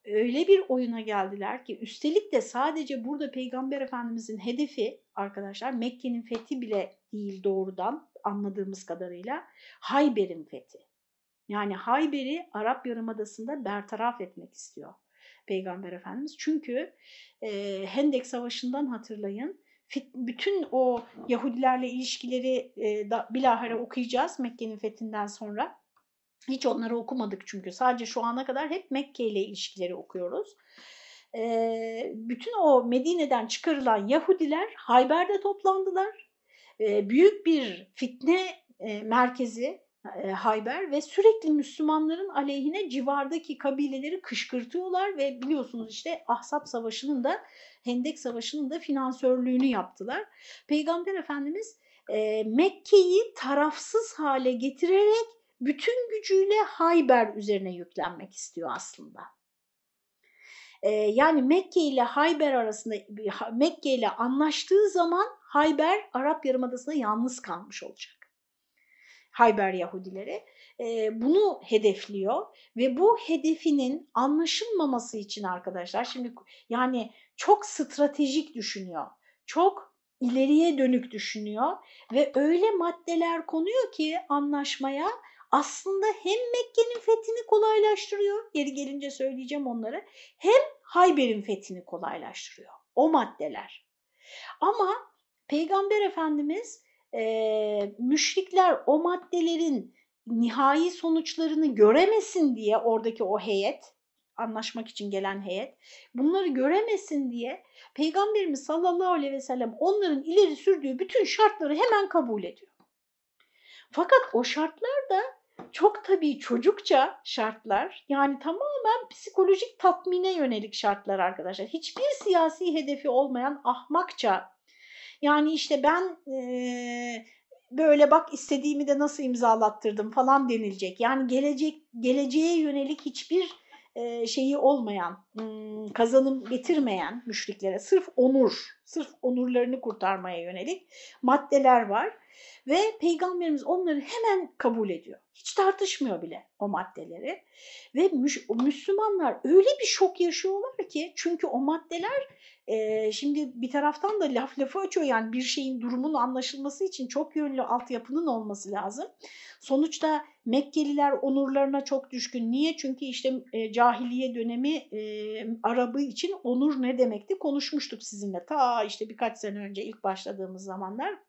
öyle bir oyuna geldiler ki üstelik de sadece burada Peygamber Efendimizin hedefi arkadaşlar Mekke'nin fethi bile değil doğrudan anladığımız kadarıyla Hayber'in fethi. Yani Hayber'i Arap Yarımadası'nda bertaraf etmek istiyor Peygamber Efendimiz. Çünkü e, Hendek Savaşı'ndan hatırlayın bütün o Yahudilerle ilişkileri e, da, bilahare okuyacağız Mekke'nin fethinden sonra. Hiç onları okumadık çünkü sadece şu ana kadar hep Mekke ile ilişkileri okuyoruz. E, bütün o Medine'den çıkarılan Yahudiler Hayber'de toplandılar. E, büyük bir fitne e, merkezi Hayber ve sürekli Müslümanların aleyhine civardaki kabileleri kışkırtıyorlar ve biliyorsunuz işte Ahzab Savaşı'nın da Hendek Savaşı'nın da finansörlüğünü yaptılar. Peygamber Efendimiz Mekke'yi tarafsız hale getirerek bütün gücüyle Hayber üzerine yüklenmek istiyor aslında. E, yani Mekke ile Hayber arasında Mekke ile anlaştığı zaman Hayber Arap Yarımadası'nda yalnız kalmış olacak. Hayber Yahudileri e, bunu hedefliyor ve bu hedefinin anlaşılmaması için arkadaşlar şimdi yani çok stratejik düşünüyor, çok ileriye dönük düşünüyor ve öyle maddeler konuyor ki anlaşmaya aslında hem Mekke'nin fethini kolaylaştırıyor, geri gelince söyleyeceğim onları, hem Hayber'in fethini kolaylaştırıyor. O maddeler. Ama Peygamber Efendimiz e, müşrikler o maddelerin nihai sonuçlarını göremesin diye oradaki o heyet, anlaşmak için gelen heyet, bunları göremesin diye Peygamberimiz sallallahu aleyhi ve sellem onların ileri sürdüğü bütün şartları hemen kabul ediyor. Fakat o şartlar da çok tabii çocukça şartlar yani tamamen psikolojik tatmine yönelik şartlar arkadaşlar. Hiçbir siyasi hedefi olmayan ahmakça yani işte ben e, böyle bak istediğimi de nasıl imzalattırdım falan denilecek. Yani gelecek geleceğe yönelik hiçbir e, şeyi olmayan, kazanım getirmeyen müşriklere sırf onur, sırf onurlarını kurtarmaya yönelik maddeler var. Ve Peygamberimiz onları hemen kabul ediyor. Hiç tartışmıyor bile o maddeleri. Ve Müslümanlar öyle bir şok yaşıyorlar ki çünkü o maddeler e, şimdi bir taraftan da laf lafı açıyor yani bir şeyin durumunun anlaşılması için çok yönlü altyapının olması lazım. Sonuçta Mekkeliler onurlarına çok düşkün. Niye? Çünkü işte e, cahiliye dönemi e, Arabı için onur ne demekti konuşmuştuk sizinle. Ta işte birkaç sene önce ilk başladığımız zamanlar.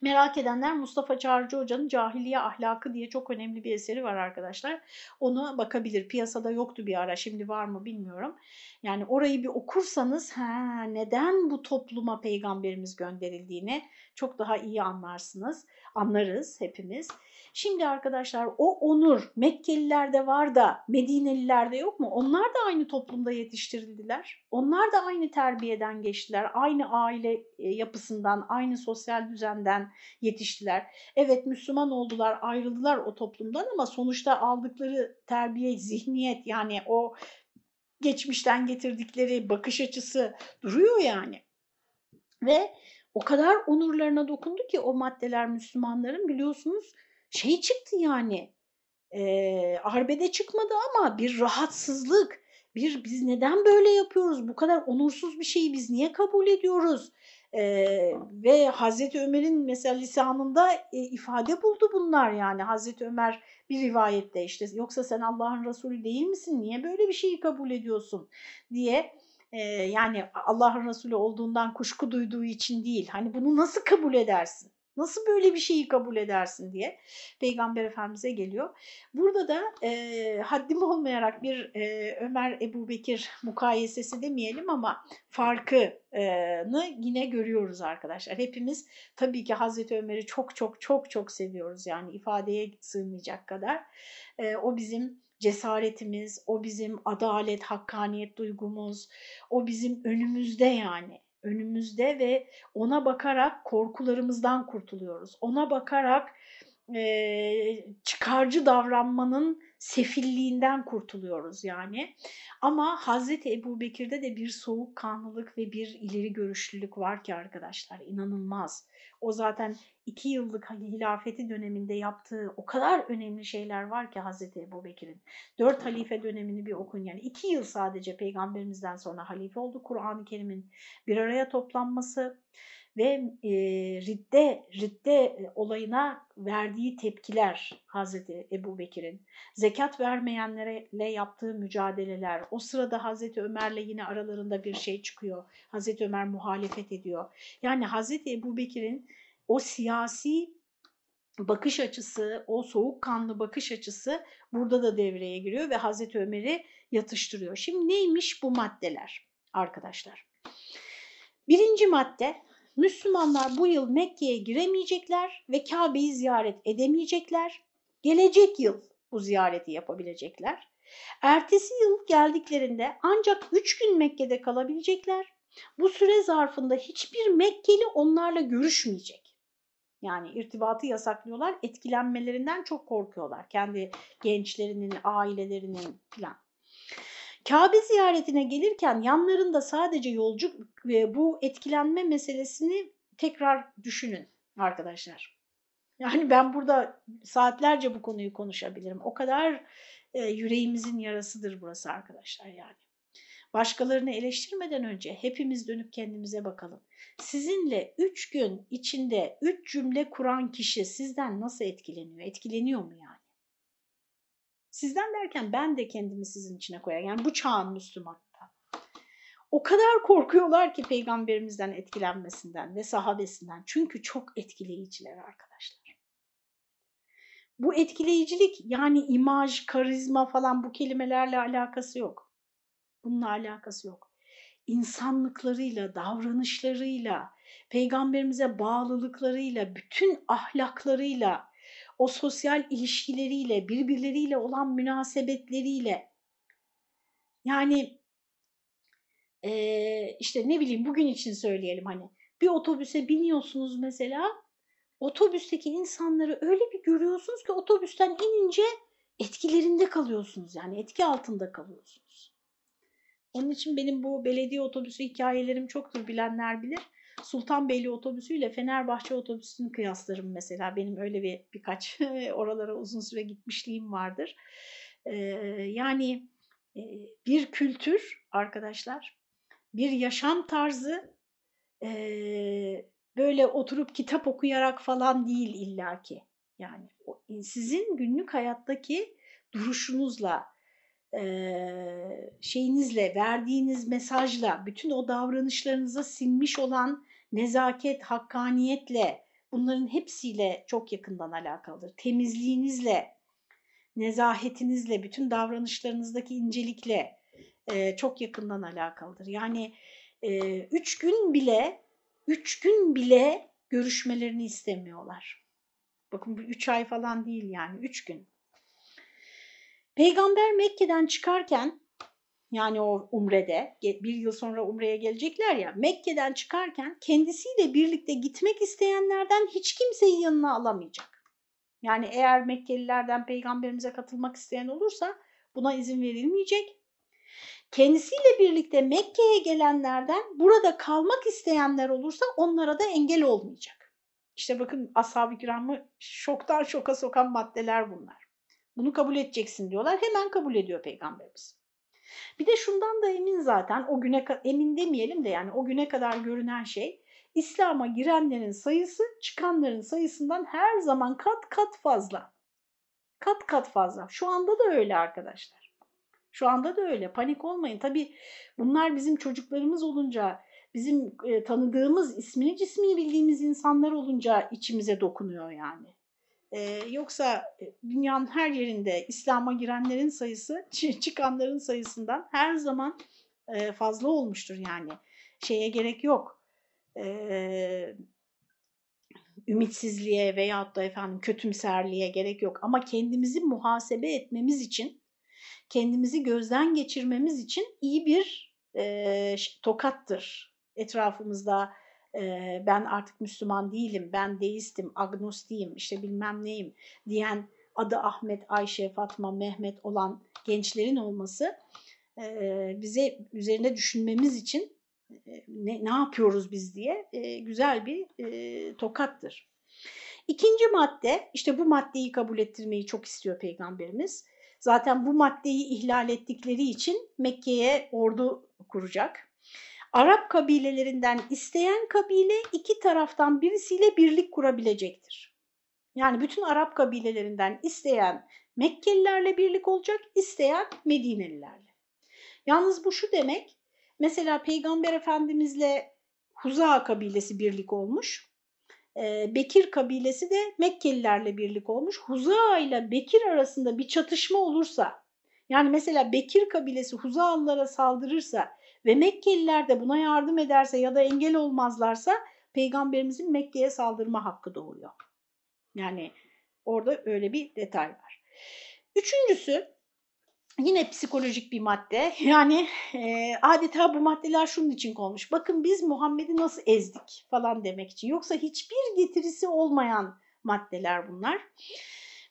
Merak edenler Mustafa Çağrıcı Hoca'nın Cahiliye Ahlakı diye çok önemli bir eseri var arkadaşlar. Onu bakabilir. Piyasada yoktu bir ara şimdi var mı bilmiyorum. Yani orayı bir okursanız ha, neden bu topluma peygamberimiz gönderildiğini çok daha iyi anlarsınız. Anlarız hepimiz. Şimdi arkadaşlar o onur Mekkelilerde var da Medinelilerde yok mu? Onlar da aynı toplumda yetiştirildiler. Onlar da aynı terbiyeden geçtiler. Aynı aile e, yapısından, aynı sosyal düzenden yetiştiler. Evet Müslüman oldular, ayrıldılar o toplumdan ama sonuçta aldıkları terbiye, zihniyet yani o geçmişten getirdikleri bakış açısı duruyor yani. Ve o kadar onurlarına dokundu ki o maddeler Müslümanların biliyorsunuz şey çıktı yani e, arbede çıkmadı ama bir rahatsızlık, bir biz neden böyle yapıyoruz, bu kadar onursuz bir şeyi biz niye kabul ediyoruz? E, ve Hazreti Ömer'in mesela lisanında e, ifade buldu bunlar yani. Hazreti Ömer bir rivayette işte yoksa sen Allah'ın Resulü değil misin? Niye böyle bir şeyi kabul ediyorsun? diye e, yani Allah'ın Resulü olduğundan kuşku duyduğu için değil. Hani bunu nasıl kabul edersin? Nasıl böyle bir şeyi kabul edersin diye Peygamber Efendimiz'e geliyor. Burada da e, haddim olmayarak bir e, Ömer Ebu Bekir mukayesesi demeyelim ama farkını yine görüyoruz arkadaşlar. Hepimiz tabii ki Hazreti Ömer'i çok çok çok çok seviyoruz yani ifadeye sığmayacak kadar. E, o bizim cesaretimiz, o bizim adalet, hakkaniyet duygumuz, o bizim önümüzde yani önümüzde ve ona bakarak korkularımızdan kurtuluyoruz. Ona bakarak e, çıkarcı davranmanın sefilliğinden kurtuluyoruz yani. Ama Hazreti Ebu Bekir'de de bir soğukkanlılık ve bir ileri görüşlülük var ki arkadaşlar inanılmaz. O zaten iki yıllık hilafeti döneminde yaptığı o kadar önemli şeyler var ki Hazreti Ebu Bekir'in. Dört halife dönemini bir okun yani iki yıl sadece peygamberimizden sonra halife oldu. Kur'an-ı Kerim'in bir araya toplanması ve e, ridde, ridde olayına verdiği tepkiler Hazreti Ebu Bekir'in, zekat vermeyenlerle yaptığı mücadeleler, o sırada Hazreti Ömer'le yine aralarında bir şey çıkıyor, Hazreti Ömer muhalefet ediyor. Yani Hazreti Ebu Bekir'in o siyasi bakış açısı, o soğukkanlı bakış açısı burada da devreye giriyor ve Hazreti Ömer'i yatıştırıyor. Şimdi neymiş bu maddeler arkadaşlar? Birinci madde Müslümanlar bu yıl Mekke'ye giremeyecekler ve Kabe'yi ziyaret edemeyecekler. Gelecek yıl bu ziyareti yapabilecekler. Ertesi yıl geldiklerinde ancak 3 gün Mekke'de kalabilecekler. Bu süre zarfında hiçbir Mekkeli onlarla görüşmeyecek. Yani irtibatı yasaklıyorlar, etkilenmelerinden çok korkuyorlar. Kendi gençlerinin, ailelerinin falan. Kabe ziyaretine gelirken yanlarında sadece yolcu ve bu etkilenme meselesini tekrar düşünün arkadaşlar. Yani ben burada saatlerce bu konuyu konuşabilirim. O kadar e, yüreğimizin yarasıdır burası arkadaşlar yani. Başkalarını eleştirmeden önce hepimiz dönüp kendimize bakalım. Sizinle üç gün içinde üç cümle kuran kişi sizden nasıl etkileniyor? Etkileniyor mu yani? Sizden derken ben de kendimi sizin içine koyar. Yani bu çağın Müslümanı. O kadar korkuyorlar ki peygamberimizden etkilenmesinden ve sahabesinden. Çünkü çok etkileyiciler arkadaşlar. Bu etkileyicilik yani imaj, karizma falan bu kelimelerle alakası yok. Bununla alakası yok. İnsanlıklarıyla, davranışlarıyla, peygamberimize bağlılıklarıyla, bütün ahlaklarıyla, o sosyal ilişkileriyle, birbirleriyle olan münasebetleriyle yani e, işte ne bileyim bugün için söyleyelim hani bir otobüse biniyorsunuz mesela otobüsteki insanları öyle bir görüyorsunuz ki otobüsten inince etkilerinde kalıyorsunuz yani etki altında kalıyorsunuz. Onun için benim bu belediye otobüsü hikayelerim çoktur bilenler bilir. Sultanbeyli otobüsüyle Fenerbahçe otobüsünü kıyaslarım mesela. Benim öyle bir birkaç oralara uzun süre gitmişliğim vardır. Ee, yani e, bir kültür arkadaşlar, bir yaşam tarzı e, böyle oturup kitap okuyarak falan değil illaki. Yani sizin günlük hayattaki duruşunuzla, şeyinizle, verdiğiniz mesajla, bütün o davranışlarınıza sinmiş olan nezaket, hakkaniyetle bunların hepsiyle çok yakından alakalıdır. Temizliğinizle, nezahetinizle, bütün davranışlarınızdaki incelikle e, çok yakından alakalıdır. Yani e, üç gün bile, üç gün bile görüşmelerini istemiyorlar. Bakın bu üç ay falan değil yani, üç gün. Peygamber Mekke'den çıkarken yani o umrede bir yıl sonra umreye gelecekler ya Mekke'den çıkarken kendisiyle birlikte gitmek isteyenlerden hiç kimseyi yanına alamayacak. Yani eğer Mekkelilerden peygamberimize katılmak isteyen olursa buna izin verilmeyecek. Kendisiyle birlikte Mekke'ye gelenlerden burada kalmak isteyenler olursa onlara da engel olmayacak. İşte bakın ashab-ı kiramı şoktan şoka sokan maddeler bunlar. Bunu kabul edeceksin diyorlar. Hemen kabul ediyor peygamberimiz. Bir de şundan da emin zaten o güne emin demeyelim de yani o güne kadar görünen şey İslam'a girenlerin sayısı çıkanların sayısından her zaman kat kat fazla. Kat kat fazla. Şu anda da öyle arkadaşlar. Şu anda da öyle. Panik olmayın. Tabii bunlar bizim çocuklarımız olunca, bizim e, tanıdığımız, ismini cismini bildiğimiz insanlar olunca içimize dokunuyor yani. Ee, yoksa dünyanın her yerinde İslam'a girenlerin sayısı çıkanların sayısından her zaman e, fazla olmuştur yani. Şeye gerek yok. Ee, ümitsizliğe veyahut da efendim kötümserliğe gerek yok. Ama kendimizi muhasebe etmemiz için, kendimizi gözden geçirmemiz için iyi bir e, tokattır. Etrafımızda ben artık Müslüman değilim, ben deistim, agnostiyim, işte bilmem neyim diyen adı Ahmet, Ayşe, Fatma, Mehmet olan gençlerin olması bize üzerine düşünmemiz için ne, ne yapıyoruz biz diye güzel bir tokattır. İkinci madde, işte bu maddeyi kabul ettirmeyi çok istiyor Peygamberimiz. Zaten bu maddeyi ihlal ettikleri için Mekke'ye ordu kuracak. Arap kabilelerinden isteyen kabile iki taraftan birisiyle birlik kurabilecektir. Yani bütün Arap kabilelerinden isteyen Mekkelilerle birlik olacak, isteyen Medinelilerle. Yalnız bu şu demek, mesela Peygamber Efendimizle Huza kabilesi birlik olmuş. Bekir kabilesi de Mekkelilerle birlik olmuş. Huza ile Bekir arasında bir çatışma olursa, yani mesela Bekir kabilesi Huzalılara saldırırsa ve Mekkeliler de buna yardım ederse ya da engel olmazlarsa Peygamberimizin Mekke'ye saldırma hakkı doğuyor. Yani orada öyle bir detay var. Üçüncüsü yine psikolojik bir madde. Yani e, adeta bu maddeler şunun için konmuş. Bakın biz Muhammed'i nasıl ezdik falan demek için. Yoksa hiçbir getirisi olmayan maddeler bunlar.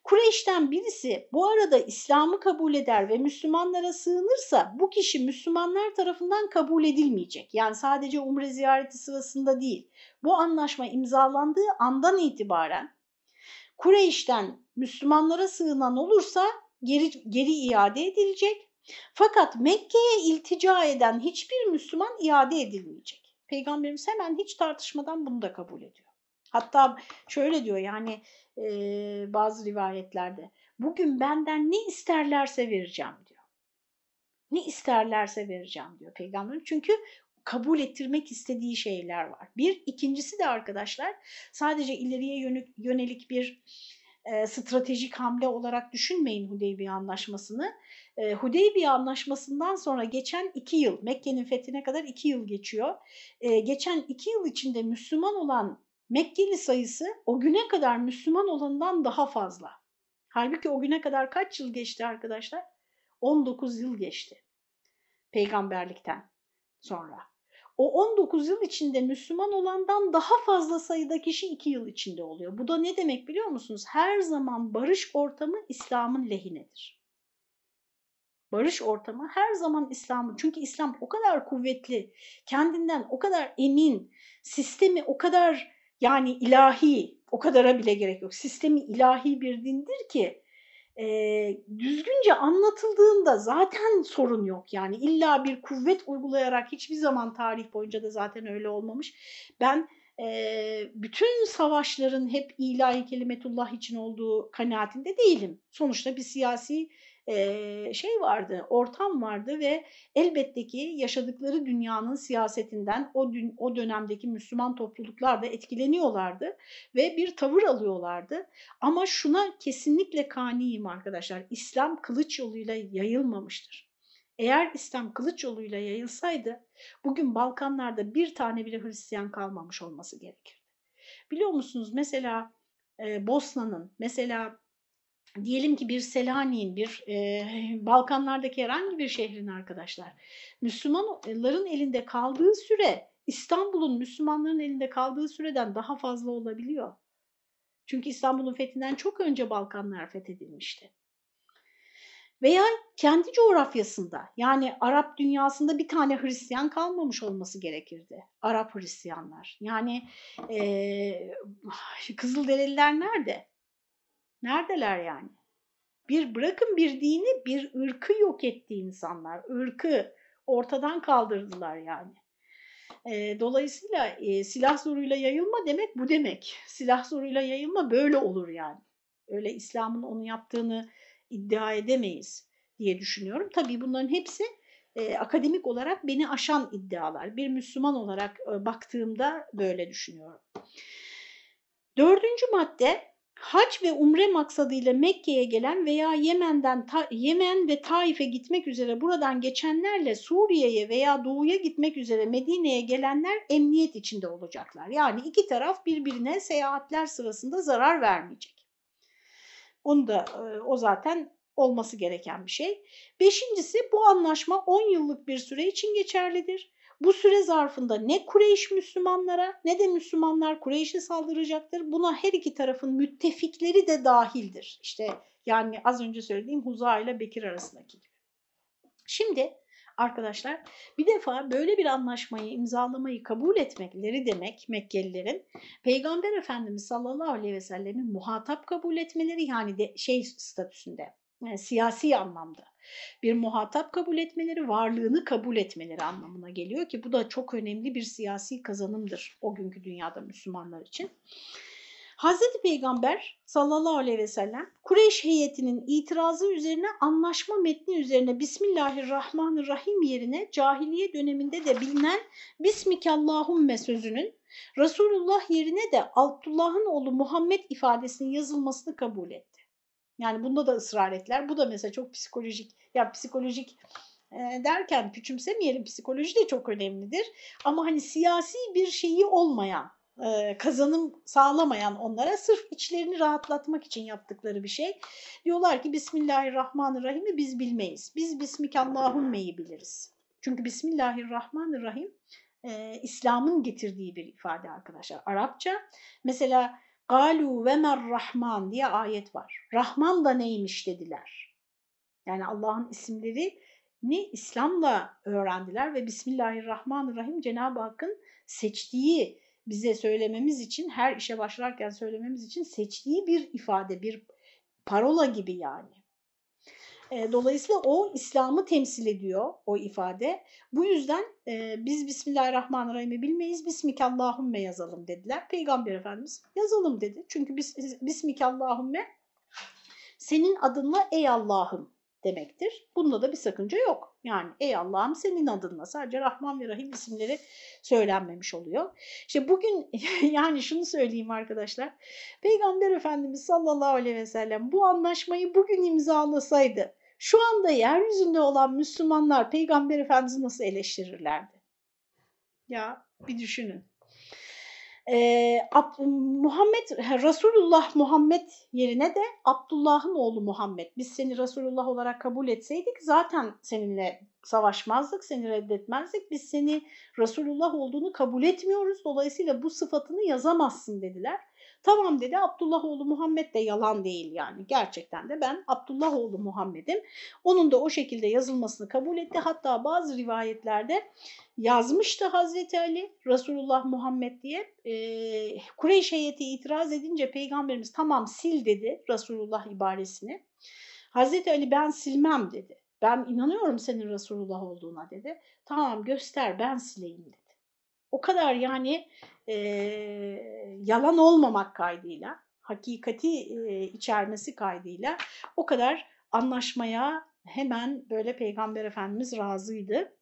Kureyş'ten birisi bu arada İslam'ı kabul eder ve Müslümanlara sığınırsa bu kişi Müslümanlar tarafından kabul edilmeyecek. Yani sadece umre ziyareti sırasında değil. Bu anlaşma imzalandığı andan itibaren Kureyş'ten Müslümanlara sığınan olursa geri, geri iade edilecek. Fakat Mekke'ye iltica eden hiçbir Müslüman iade edilmeyecek. Peygamberimiz hemen hiç tartışmadan bunu da kabul ediyor. Hatta şöyle diyor yani e, bazı rivayetlerde bugün benden ne isterlerse vereceğim diyor. Ne isterlerse vereceğim diyor peygamberim. Çünkü kabul ettirmek istediği şeyler var. Bir, ikincisi de arkadaşlar sadece ileriye yönelik bir e, stratejik hamle olarak düşünmeyin Hudeybiye Anlaşması'nı. E, Hudeybiye Anlaşması'ndan sonra geçen iki yıl, Mekke'nin fethine kadar iki yıl geçiyor. E, geçen iki yıl içinde Müslüman olan Mekkeli sayısı o güne kadar Müslüman olanından daha fazla. Halbuki o güne kadar kaç yıl geçti arkadaşlar? 19 yıl geçti peygamberlikten sonra. O 19 yıl içinde Müslüman olandan daha fazla sayıda kişi 2 yıl içinde oluyor. Bu da ne demek biliyor musunuz? Her zaman barış ortamı İslam'ın lehinedir. Barış ortamı her zaman İslam'ın. Çünkü İslam o kadar kuvvetli, kendinden o kadar emin, sistemi o kadar yani ilahi, o kadara bile gerek yok. Sistemi ilahi bir dindir ki e, düzgünce anlatıldığında zaten sorun yok. Yani illa bir kuvvet uygulayarak hiçbir zaman tarih boyunca da zaten öyle olmamış. Ben e, bütün savaşların hep ilahi kelimetullah için olduğu kanaatinde değilim. Sonuçta bir siyasi şey vardı, ortam vardı ve elbette ki yaşadıkları dünyanın siyasetinden o, dün, o dönemdeki Müslüman topluluklar da etkileniyorlardı ve bir tavır alıyorlardı. Ama şuna kesinlikle kaniyim arkadaşlar, İslam kılıç yoluyla yayılmamıştır. Eğer İslam kılıç yoluyla yayılsaydı bugün Balkanlarda bir tane bile Hristiyan kalmamış olması gerekirdi. Biliyor musunuz mesela e, Bosna'nın, mesela diyelim ki bir Selanik'in, bir e, Balkanlardaki herhangi bir şehrin arkadaşlar, Müslümanların elinde kaldığı süre İstanbul'un Müslümanların elinde kaldığı süreden daha fazla olabiliyor. Çünkü İstanbul'un fethinden çok önce Balkanlar fethedilmişti. Veya kendi coğrafyasında yani Arap dünyasında bir tane Hristiyan kalmamış olması gerekirdi. Arap Hristiyanlar. Yani e, Kızılderililer nerede? Neredeler yani? Bir bırakın bir dini, bir ırkı yok etti insanlar. Irkı ortadan kaldırdılar yani. E, dolayısıyla e, silah zoruyla yayılma demek bu demek. Silah zoruyla yayılma böyle olur yani. Öyle İslam'ın onu yaptığını iddia edemeyiz diye düşünüyorum. Tabii bunların hepsi e, akademik olarak beni aşan iddialar. Bir Müslüman olarak e, baktığımda böyle düşünüyorum. Dördüncü madde hac ve umre maksadıyla Mekke'ye gelen veya Yemen'den Yemen ve Taif'e gitmek üzere buradan geçenlerle Suriye'ye veya doğuya gitmek üzere Medine'ye gelenler emniyet içinde olacaklar. Yani iki taraf birbirine seyahatler sırasında zarar vermeyecek. Onu da e, o zaten olması gereken bir şey. Beşincisi bu anlaşma 10 yıllık bir süre için geçerlidir. Bu süre zarfında ne Kureyş Müslümanlara ne de Müslümanlar Kureyş'e saldıracaktır. Buna her iki tarafın müttefikleri de dahildir. İşte yani az önce söylediğim Huza ile Bekir arasındaki. Şimdi arkadaşlar bir defa böyle bir anlaşmayı imzalamayı kabul etmekleri demek Mekkelilerin Peygamber Efendimiz sallallahu aleyhi ve sellemin muhatap kabul etmeleri yani de şey statüsünde yani siyasi anlamda bir muhatap kabul etmeleri, varlığını kabul etmeleri anlamına geliyor ki bu da çok önemli bir siyasi kazanımdır o günkü dünyada Müslümanlar için. Hazreti Peygamber sallallahu aleyhi ve sellem Kureyş heyetinin itirazı üzerine anlaşma metni üzerine Bismillahirrahmanirrahim yerine cahiliye döneminde de bilinen Bismikallahümme sözünün Resulullah yerine de Abdullah'ın oğlu Muhammed ifadesinin yazılmasını kabul etti. Yani bunda da ısrar ettiler. Bu da mesela çok psikolojik, ya psikolojik e, derken küçümsemeyelim psikoloji de çok önemlidir. Ama hani siyasi bir şeyi olmayan, e, kazanım sağlamayan onlara sırf içlerini rahatlatmak için yaptıkları bir şey. Diyorlar ki Bismillahirrahmanirrahim'i biz bilmeyiz. Biz Bismikallahümme'yi biliriz. Çünkü Bismillahirrahmanirrahim e, İslam'ın getirdiği bir ifade arkadaşlar. Arapça mesela Galu ve Rahman diye ayet var. Rahman da neymiş dediler. Yani Allah'ın isimleri ni İslam'la öğrendiler ve Bismillahirrahmanirrahim Cenab-ı Hakk'ın seçtiği bize söylememiz için her işe başlarken söylememiz için seçtiği bir ifade, bir parola gibi yani. Dolayısıyla o İslam'ı temsil ediyor o ifade. Bu yüzden e, biz Bismillahirrahmanirrahim'i bilmeyiz, Bismikallahümme yazalım dediler. Peygamber Efendimiz yazalım dedi. Çünkü bis, senin adınla ey Allah'ım demektir. Bunda da bir sakınca yok. Yani ey Allah'ım senin adınla sadece Rahman ve Rahim isimleri söylenmemiş oluyor. İşte bugün yani şunu söyleyeyim arkadaşlar. Peygamber Efendimiz sallallahu aleyhi ve sellem bu anlaşmayı bugün imzalasaydı şu anda yeryüzünde olan Müslümanlar Peygamber Efendimiz'i nasıl eleştirirlerdi? Ya bir düşünün. Ee, Muhammed Resulullah Muhammed yerine de Abdullah'ın oğlu Muhammed. Biz seni Resulullah olarak kabul etseydik zaten seninle savaşmazdık, seni reddetmezdik. Biz seni Resulullah olduğunu kabul etmiyoruz. Dolayısıyla bu sıfatını yazamazsın dediler. Tamam dedi Abdullah oğlu Muhammed de yalan değil yani. Gerçekten de ben Abdullah oğlu Muhammed'im. Onun da o şekilde yazılmasını kabul etti. Hatta bazı rivayetlerde yazmıştı Hazreti Ali Resulullah Muhammed diye. Ee, Kureyş heyeti itiraz edince peygamberimiz tamam sil dedi Resulullah ibaresini. Hazreti Ali ben silmem dedi. Ben inanıyorum senin Resulullah olduğuna dedi. Tamam göster ben sileyim dedi. O kadar yani e, yalan olmamak kaydıyla, hakikati e, içermesi kaydıyla o kadar anlaşmaya hemen böyle Peygamber Efendimiz razıydı.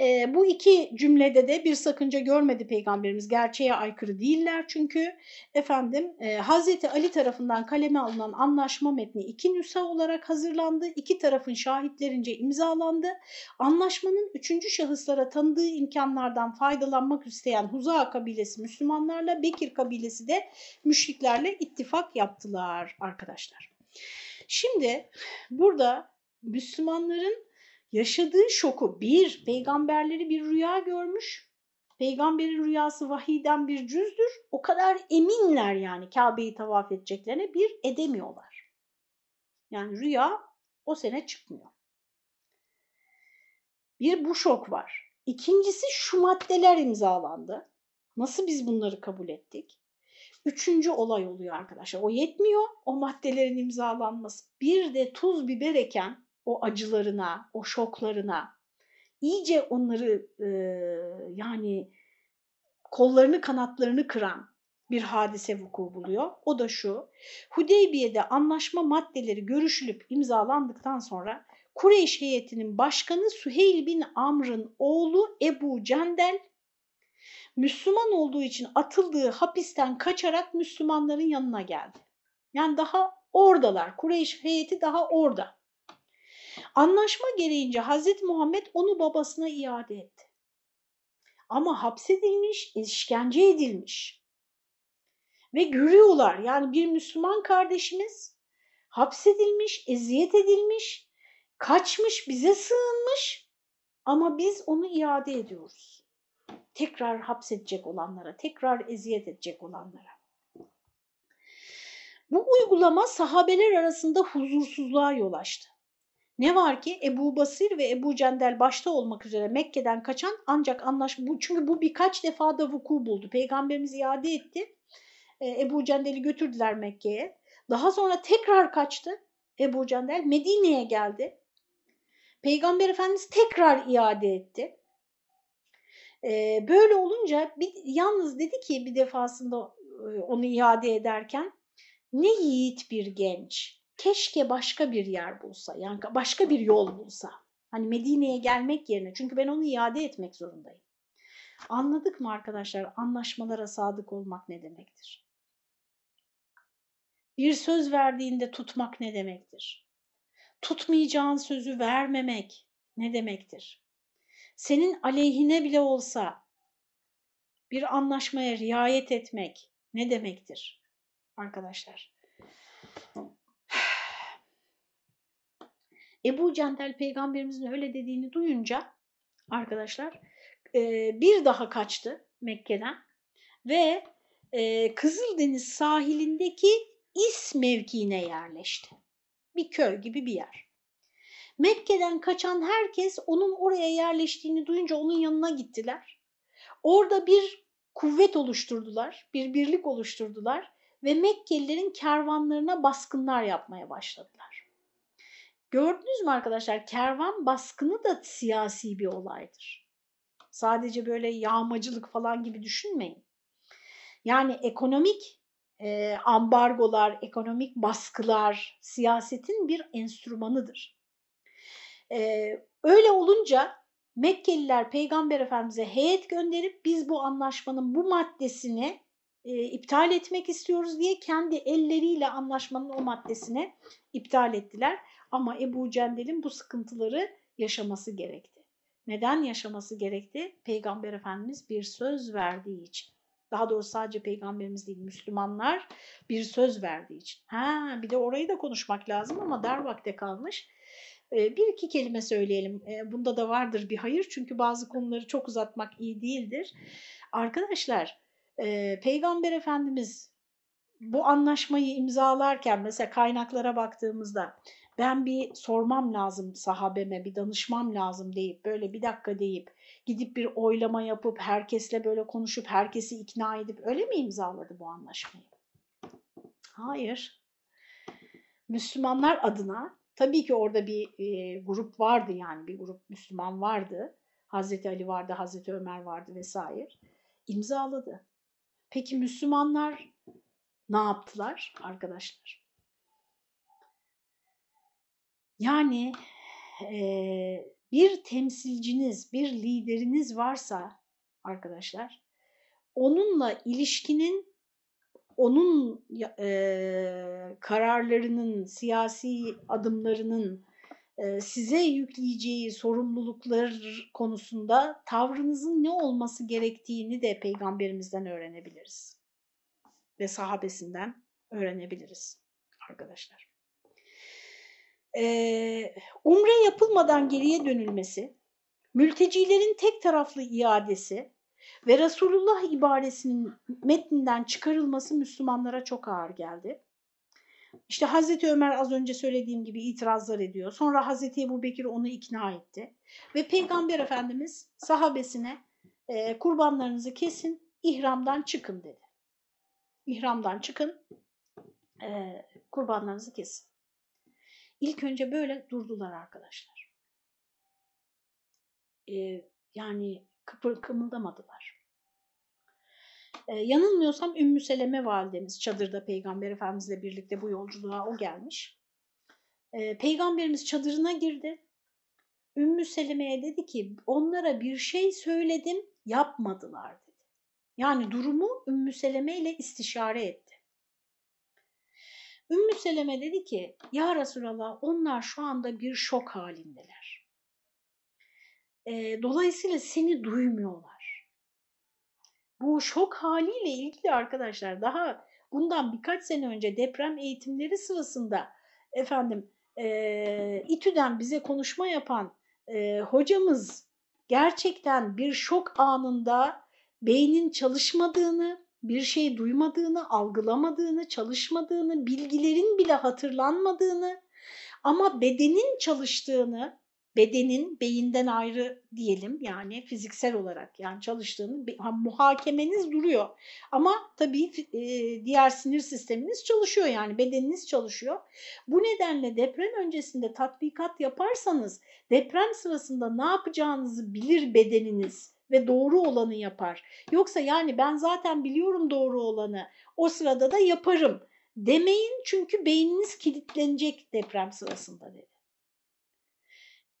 E, bu iki cümlede de bir sakınca görmedi Peygamberimiz. Gerçeğe aykırı değiller çünkü efendim e, Hazreti Ali tarafından kaleme alınan anlaşma metni iki nüsa olarak hazırlandı. İki tarafın şahitlerince imzalandı. Anlaşmanın üçüncü şahıslara tanıdığı imkanlardan faydalanmak isteyen Huza kabilesi Müslümanlarla Bekir kabilesi de müşriklerle ittifak yaptılar arkadaşlar. Şimdi burada Müslümanların yaşadığı şoku bir, peygamberleri bir rüya görmüş. Peygamberin rüyası vahiyden bir cüzdür. O kadar eminler yani Kabe'yi tavaf edeceklerine bir edemiyorlar. Yani rüya o sene çıkmıyor. Bir bu şok var. İkincisi şu maddeler imzalandı. Nasıl biz bunları kabul ettik? Üçüncü olay oluyor arkadaşlar. O yetmiyor o maddelerin imzalanması. Bir de tuz biber eken o acılarına, o şoklarına iyice onları e, yani kollarını kanatlarını kıran bir hadise vuku buluyor. O da şu, Hudeybiye'de anlaşma maddeleri görüşülüp imzalandıktan sonra Kureyş heyetinin başkanı Süheyl bin Amr'ın oğlu Ebu Cendel, Müslüman olduğu için atıldığı hapisten kaçarak Müslümanların yanına geldi. Yani daha oradalar, Kureyş heyeti daha orada. Anlaşma gereğince Hazreti Muhammed onu babasına iade etti. Ama hapsedilmiş, işkence edilmiş. Ve görüyorlar yani bir Müslüman kardeşimiz hapsedilmiş, eziyet edilmiş, kaçmış, bize sığınmış Ama biz onu iade ediyoruz. Tekrar hapsedecek olanlara, tekrar eziyet edecek olanlara. Bu uygulama sahabeler arasında huzursuzluğa yol açtı. Ne var ki Ebu Basir ve Ebu Cendel başta olmak üzere Mekke'den kaçan ancak anlaşma bu çünkü bu birkaç defa da vuku buldu. Peygamberimiz iade etti. E, Ebu Cendel'i götürdüler Mekke'ye. Daha sonra tekrar kaçtı. Ebu Cendel Medine'ye geldi. Peygamber Efendimiz tekrar iade etti. E, böyle olunca bir, yalnız dedi ki bir defasında e, onu iade ederken ne yiğit bir genç keşke başka bir yer bulsa, yani başka bir yol bulsa. Hani Medine'ye gelmek yerine çünkü ben onu iade etmek zorundayım. Anladık mı arkadaşlar anlaşmalara sadık olmak ne demektir? Bir söz verdiğinde tutmak ne demektir? Tutmayacağın sözü vermemek ne demektir? Senin aleyhine bile olsa bir anlaşmaya riayet etmek ne demektir arkadaşlar? Ebu Cendel peygamberimizin öyle dediğini duyunca arkadaşlar bir daha kaçtı Mekke'den ve Kızıldeniz sahilindeki İs mevkiine yerleşti. Bir köy gibi bir yer. Mekke'den kaçan herkes onun oraya yerleştiğini duyunca onun yanına gittiler. Orada bir kuvvet oluşturdular, bir birlik oluşturdular ve Mekkelilerin kervanlarına baskınlar yapmaya başladılar. Gördünüz mü arkadaşlar kervan baskını da siyasi bir olaydır. Sadece böyle yağmacılık falan gibi düşünmeyin. Yani ekonomik e, ambargolar, ekonomik baskılar siyasetin bir enstrümanıdır. E, öyle olunca Mekkeliler Peygamber Efendimiz'e heyet gönderip biz bu anlaşmanın bu maddesini e, iptal etmek istiyoruz diye kendi elleriyle anlaşmanın o maddesini iptal ettiler. Ama Ebu Cendel'in bu sıkıntıları yaşaması gerekti. Neden yaşaması gerekti? Peygamber Efendimiz bir söz verdiği için. Daha doğrusu sadece peygamberimiz değil Müslümanlar bir söz verdiği için. Ha, bir de orayı da konuşmak lazım ama dar vakte kalmış. Ee, bir iki kelime söyleyelim. Ee, bunda da vardır bir hayır çünkü bazı konuları çok uzatmak iyi değildir. Arkadaşlar e, Peygamber Efendimiz bu anlaşmayı imzalarken mesela kaynaklara baktığımızda ben bir sormam lazım sahabeme, bir danışmam lazım deyip böyle bir dakika deyip gidip bir oylama yapıp herkesle böyle konuşup herkesi ikna edip öyle mi imzaladı bu anlaşmayı? Hayır. Müslümanlar adına tabii ki orada bir e, grup vardı yani bir grup Müslüman vardı. Hazreti Ali vardı, Hazreti Ömer vardı vesaire. İmzaladı. Peki Müslümanlar ne yaptılar arkadaşlar? Yani e, bir temsilciniz, bir lideriniz varsa arkadaşlar, onunla ilişkinin, onun e, kararlarının, siyasi adımlarının e, size yükleyeceği sorumluluklar konusunda tavrınızın ne olması gerektiğini de peygamberimizden öğrenebiliriz. Ve sahabesinden öğrenebiliriz arkadaşlar e, umre yapılmadan geriye dönülmesi, mültecilerin tek taraflı iadesi ve Resulullah ibaresinin metninden çıkarılması Müslümanlara çok ağır geldi. İşte Hazreti Ömer az önce söylediğim gibi itirazlar ediyor. Sonra Hazreti Ebu Bekir onu ikna etti. Ve Peygamber Efendimiz sahabesine e, kurbanlarınızı kesin, ihramdan çıkın dedi. İhramdan çıkın, e, kurbanlarınızı kesin. İlk önce böyle durdular arkadaşlar. Ee, yani kıpır kımıldamadılar. Ee, yanılmıyorsam Ümmü Seleme validemiz çadırda Peygamber Efendimizle birlikte bu yolculuğa o gelmiş. Ee, Peygamberimiz çadırına girdi. Ümmü Seleme'ye dedi ki onlara bir şey söyledim yapmadılar dedi. Yani durumu Ümmü Seleme ile istişare etti. Ümmü Seleme dedi ki ya Resulallah onlar şu anda bir şok halindeler. E, dolayısıyla seni duymuyorlar. Bu şok haliyle ilgili arkadaşlar daha bundan birkaç sene önce deprem eğitimleri sırasında efendim e, İTÜ'den bize konuşma yapan e, hocamız gerçekten bir şok anında beynin çalışmadığını, bir şey duymadığını, algılamadığını, çalışmadığını, bilgilerin bile hatırlanmadığını ama bedenin çalıştığını, bedenin beyinden ayrı diyelim yani fiziksel olarak yani çalıştığını muhakemeniz duruyor. Ama tabii e, diğer sinir sisteminiz çalışıyor yani bedeniniz çalışıyor. Bu nedenle deprem öncesinde tatbikat yaparsanız deprem sırasında ne yapacağınızı bilir bedeniniz ve doğru olanı yapar. Yoksa yani ben zaten biliyorum doğru olanı o sırada da yaparım demeyin çünkü beyniniz kilitlenecek deprem sırasında dedi.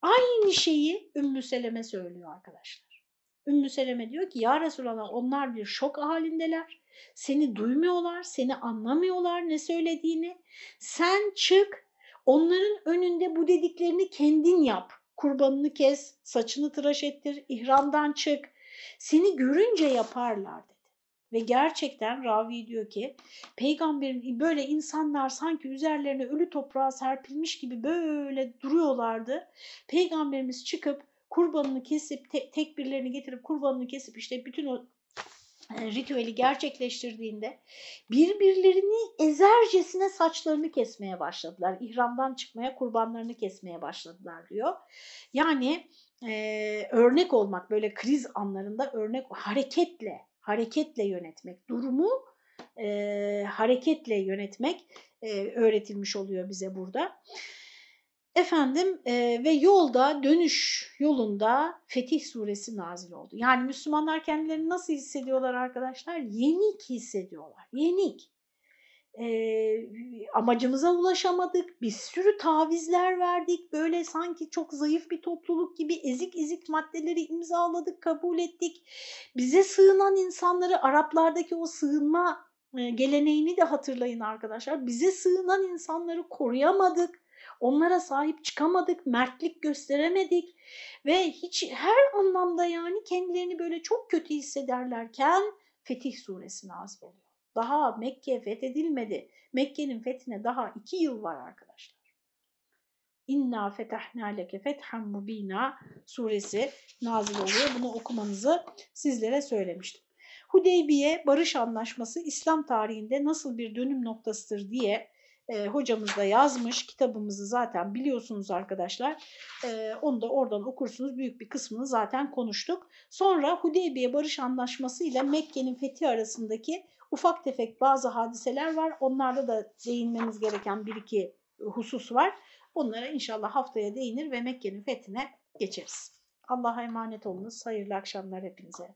Aynı şeyi Ümmü Seleme söylüyor arkadaşlar. Ümmü Seleme diyor ki ya Resulallah onlar bir şok halindeler. Seni duymuyorlar, seni anlamıyorlar ne söylediğini. Sen çık onların önünde bu dediklerini kendin yap. Kurbanını kes, saçını tıraş ettir, ihramdan çık. Seni görünce yaparlar dedi. Ve gerçekten Ravi diyor ki peygamberin böyle insanlar sanki üzerlerine ölü toprağa serpilmiş gibi böyle duruyorlardı. Peygamberimiz çıkıp kurbanını kesip te tekbirlerini getirip kurbanını kesip işte bütün o ritüeli gerçekleştirdiğinde birbirlerini ezercesine saçlarını kesmeye başladılar. İhramdan çıkmaya kurbanlarını kesmeye başladılar diyor. Yani e, örnek olmak böyle kriz anlarında örnek hareketle hareketle yönetmek, durumu e, hareketle yönetmek e, öğretilmiş oluyor bize burada. Efendim e, ve yolda dönüş yolunda Fetih suresi nazil oldu. Yani Müslümanlar kendilerini nasıl hissediyorlar arkadaşlar? Yenik hissediyorlar. Yenik e, amacımıza ulaşamadık, bir sürü tavizler verdik, böyle sanki çok zayıf bir topluluk gibi ezik ezik maddeleri imzaladık, kabul ettik. Bize sığınan insanları, Araplardaki o sığınma e, geleneğini de hatırlayın arkadaşlar. Bize sığınan insanları koruyamadık, onlara sahip çıkamadık, mertlik gösteremedik ve hiç her anlamda yani kendilerini böyle çok kötü hissederlerken Fetih suresi nazil oluyor. Daha Mekke fethedilmedi. Mekke'nin fethine daha iki yıl var arkadaşlar. İnna fetahna leke fethan mubina suresi nazil oluyor. Bunu okumanızı sizlere söylemiştim. Hudeybiye Barış Anlaşması İslam tarihinde nasıl bir dönüm noktasıdır diye e, hocamız da yazmış. Kitabımızı zaten biliyorsunuz arkadaşlar. E, onu da oradan okursunuz. Büyük bir kısmını zaten konuştuk. Sonra Hudeybiye Barış Anlaşması ile Mekke'nin fethi arasındaki ufak tefek bazı hadiseler var. Onlarda da değinmemiz gereken bir iki husus var. Onlara inşallah haftaya değinir ve Mekke'nin fethine geçeriz. Allah'a emanet olunuz. Hayırlı akşamlar hepinize.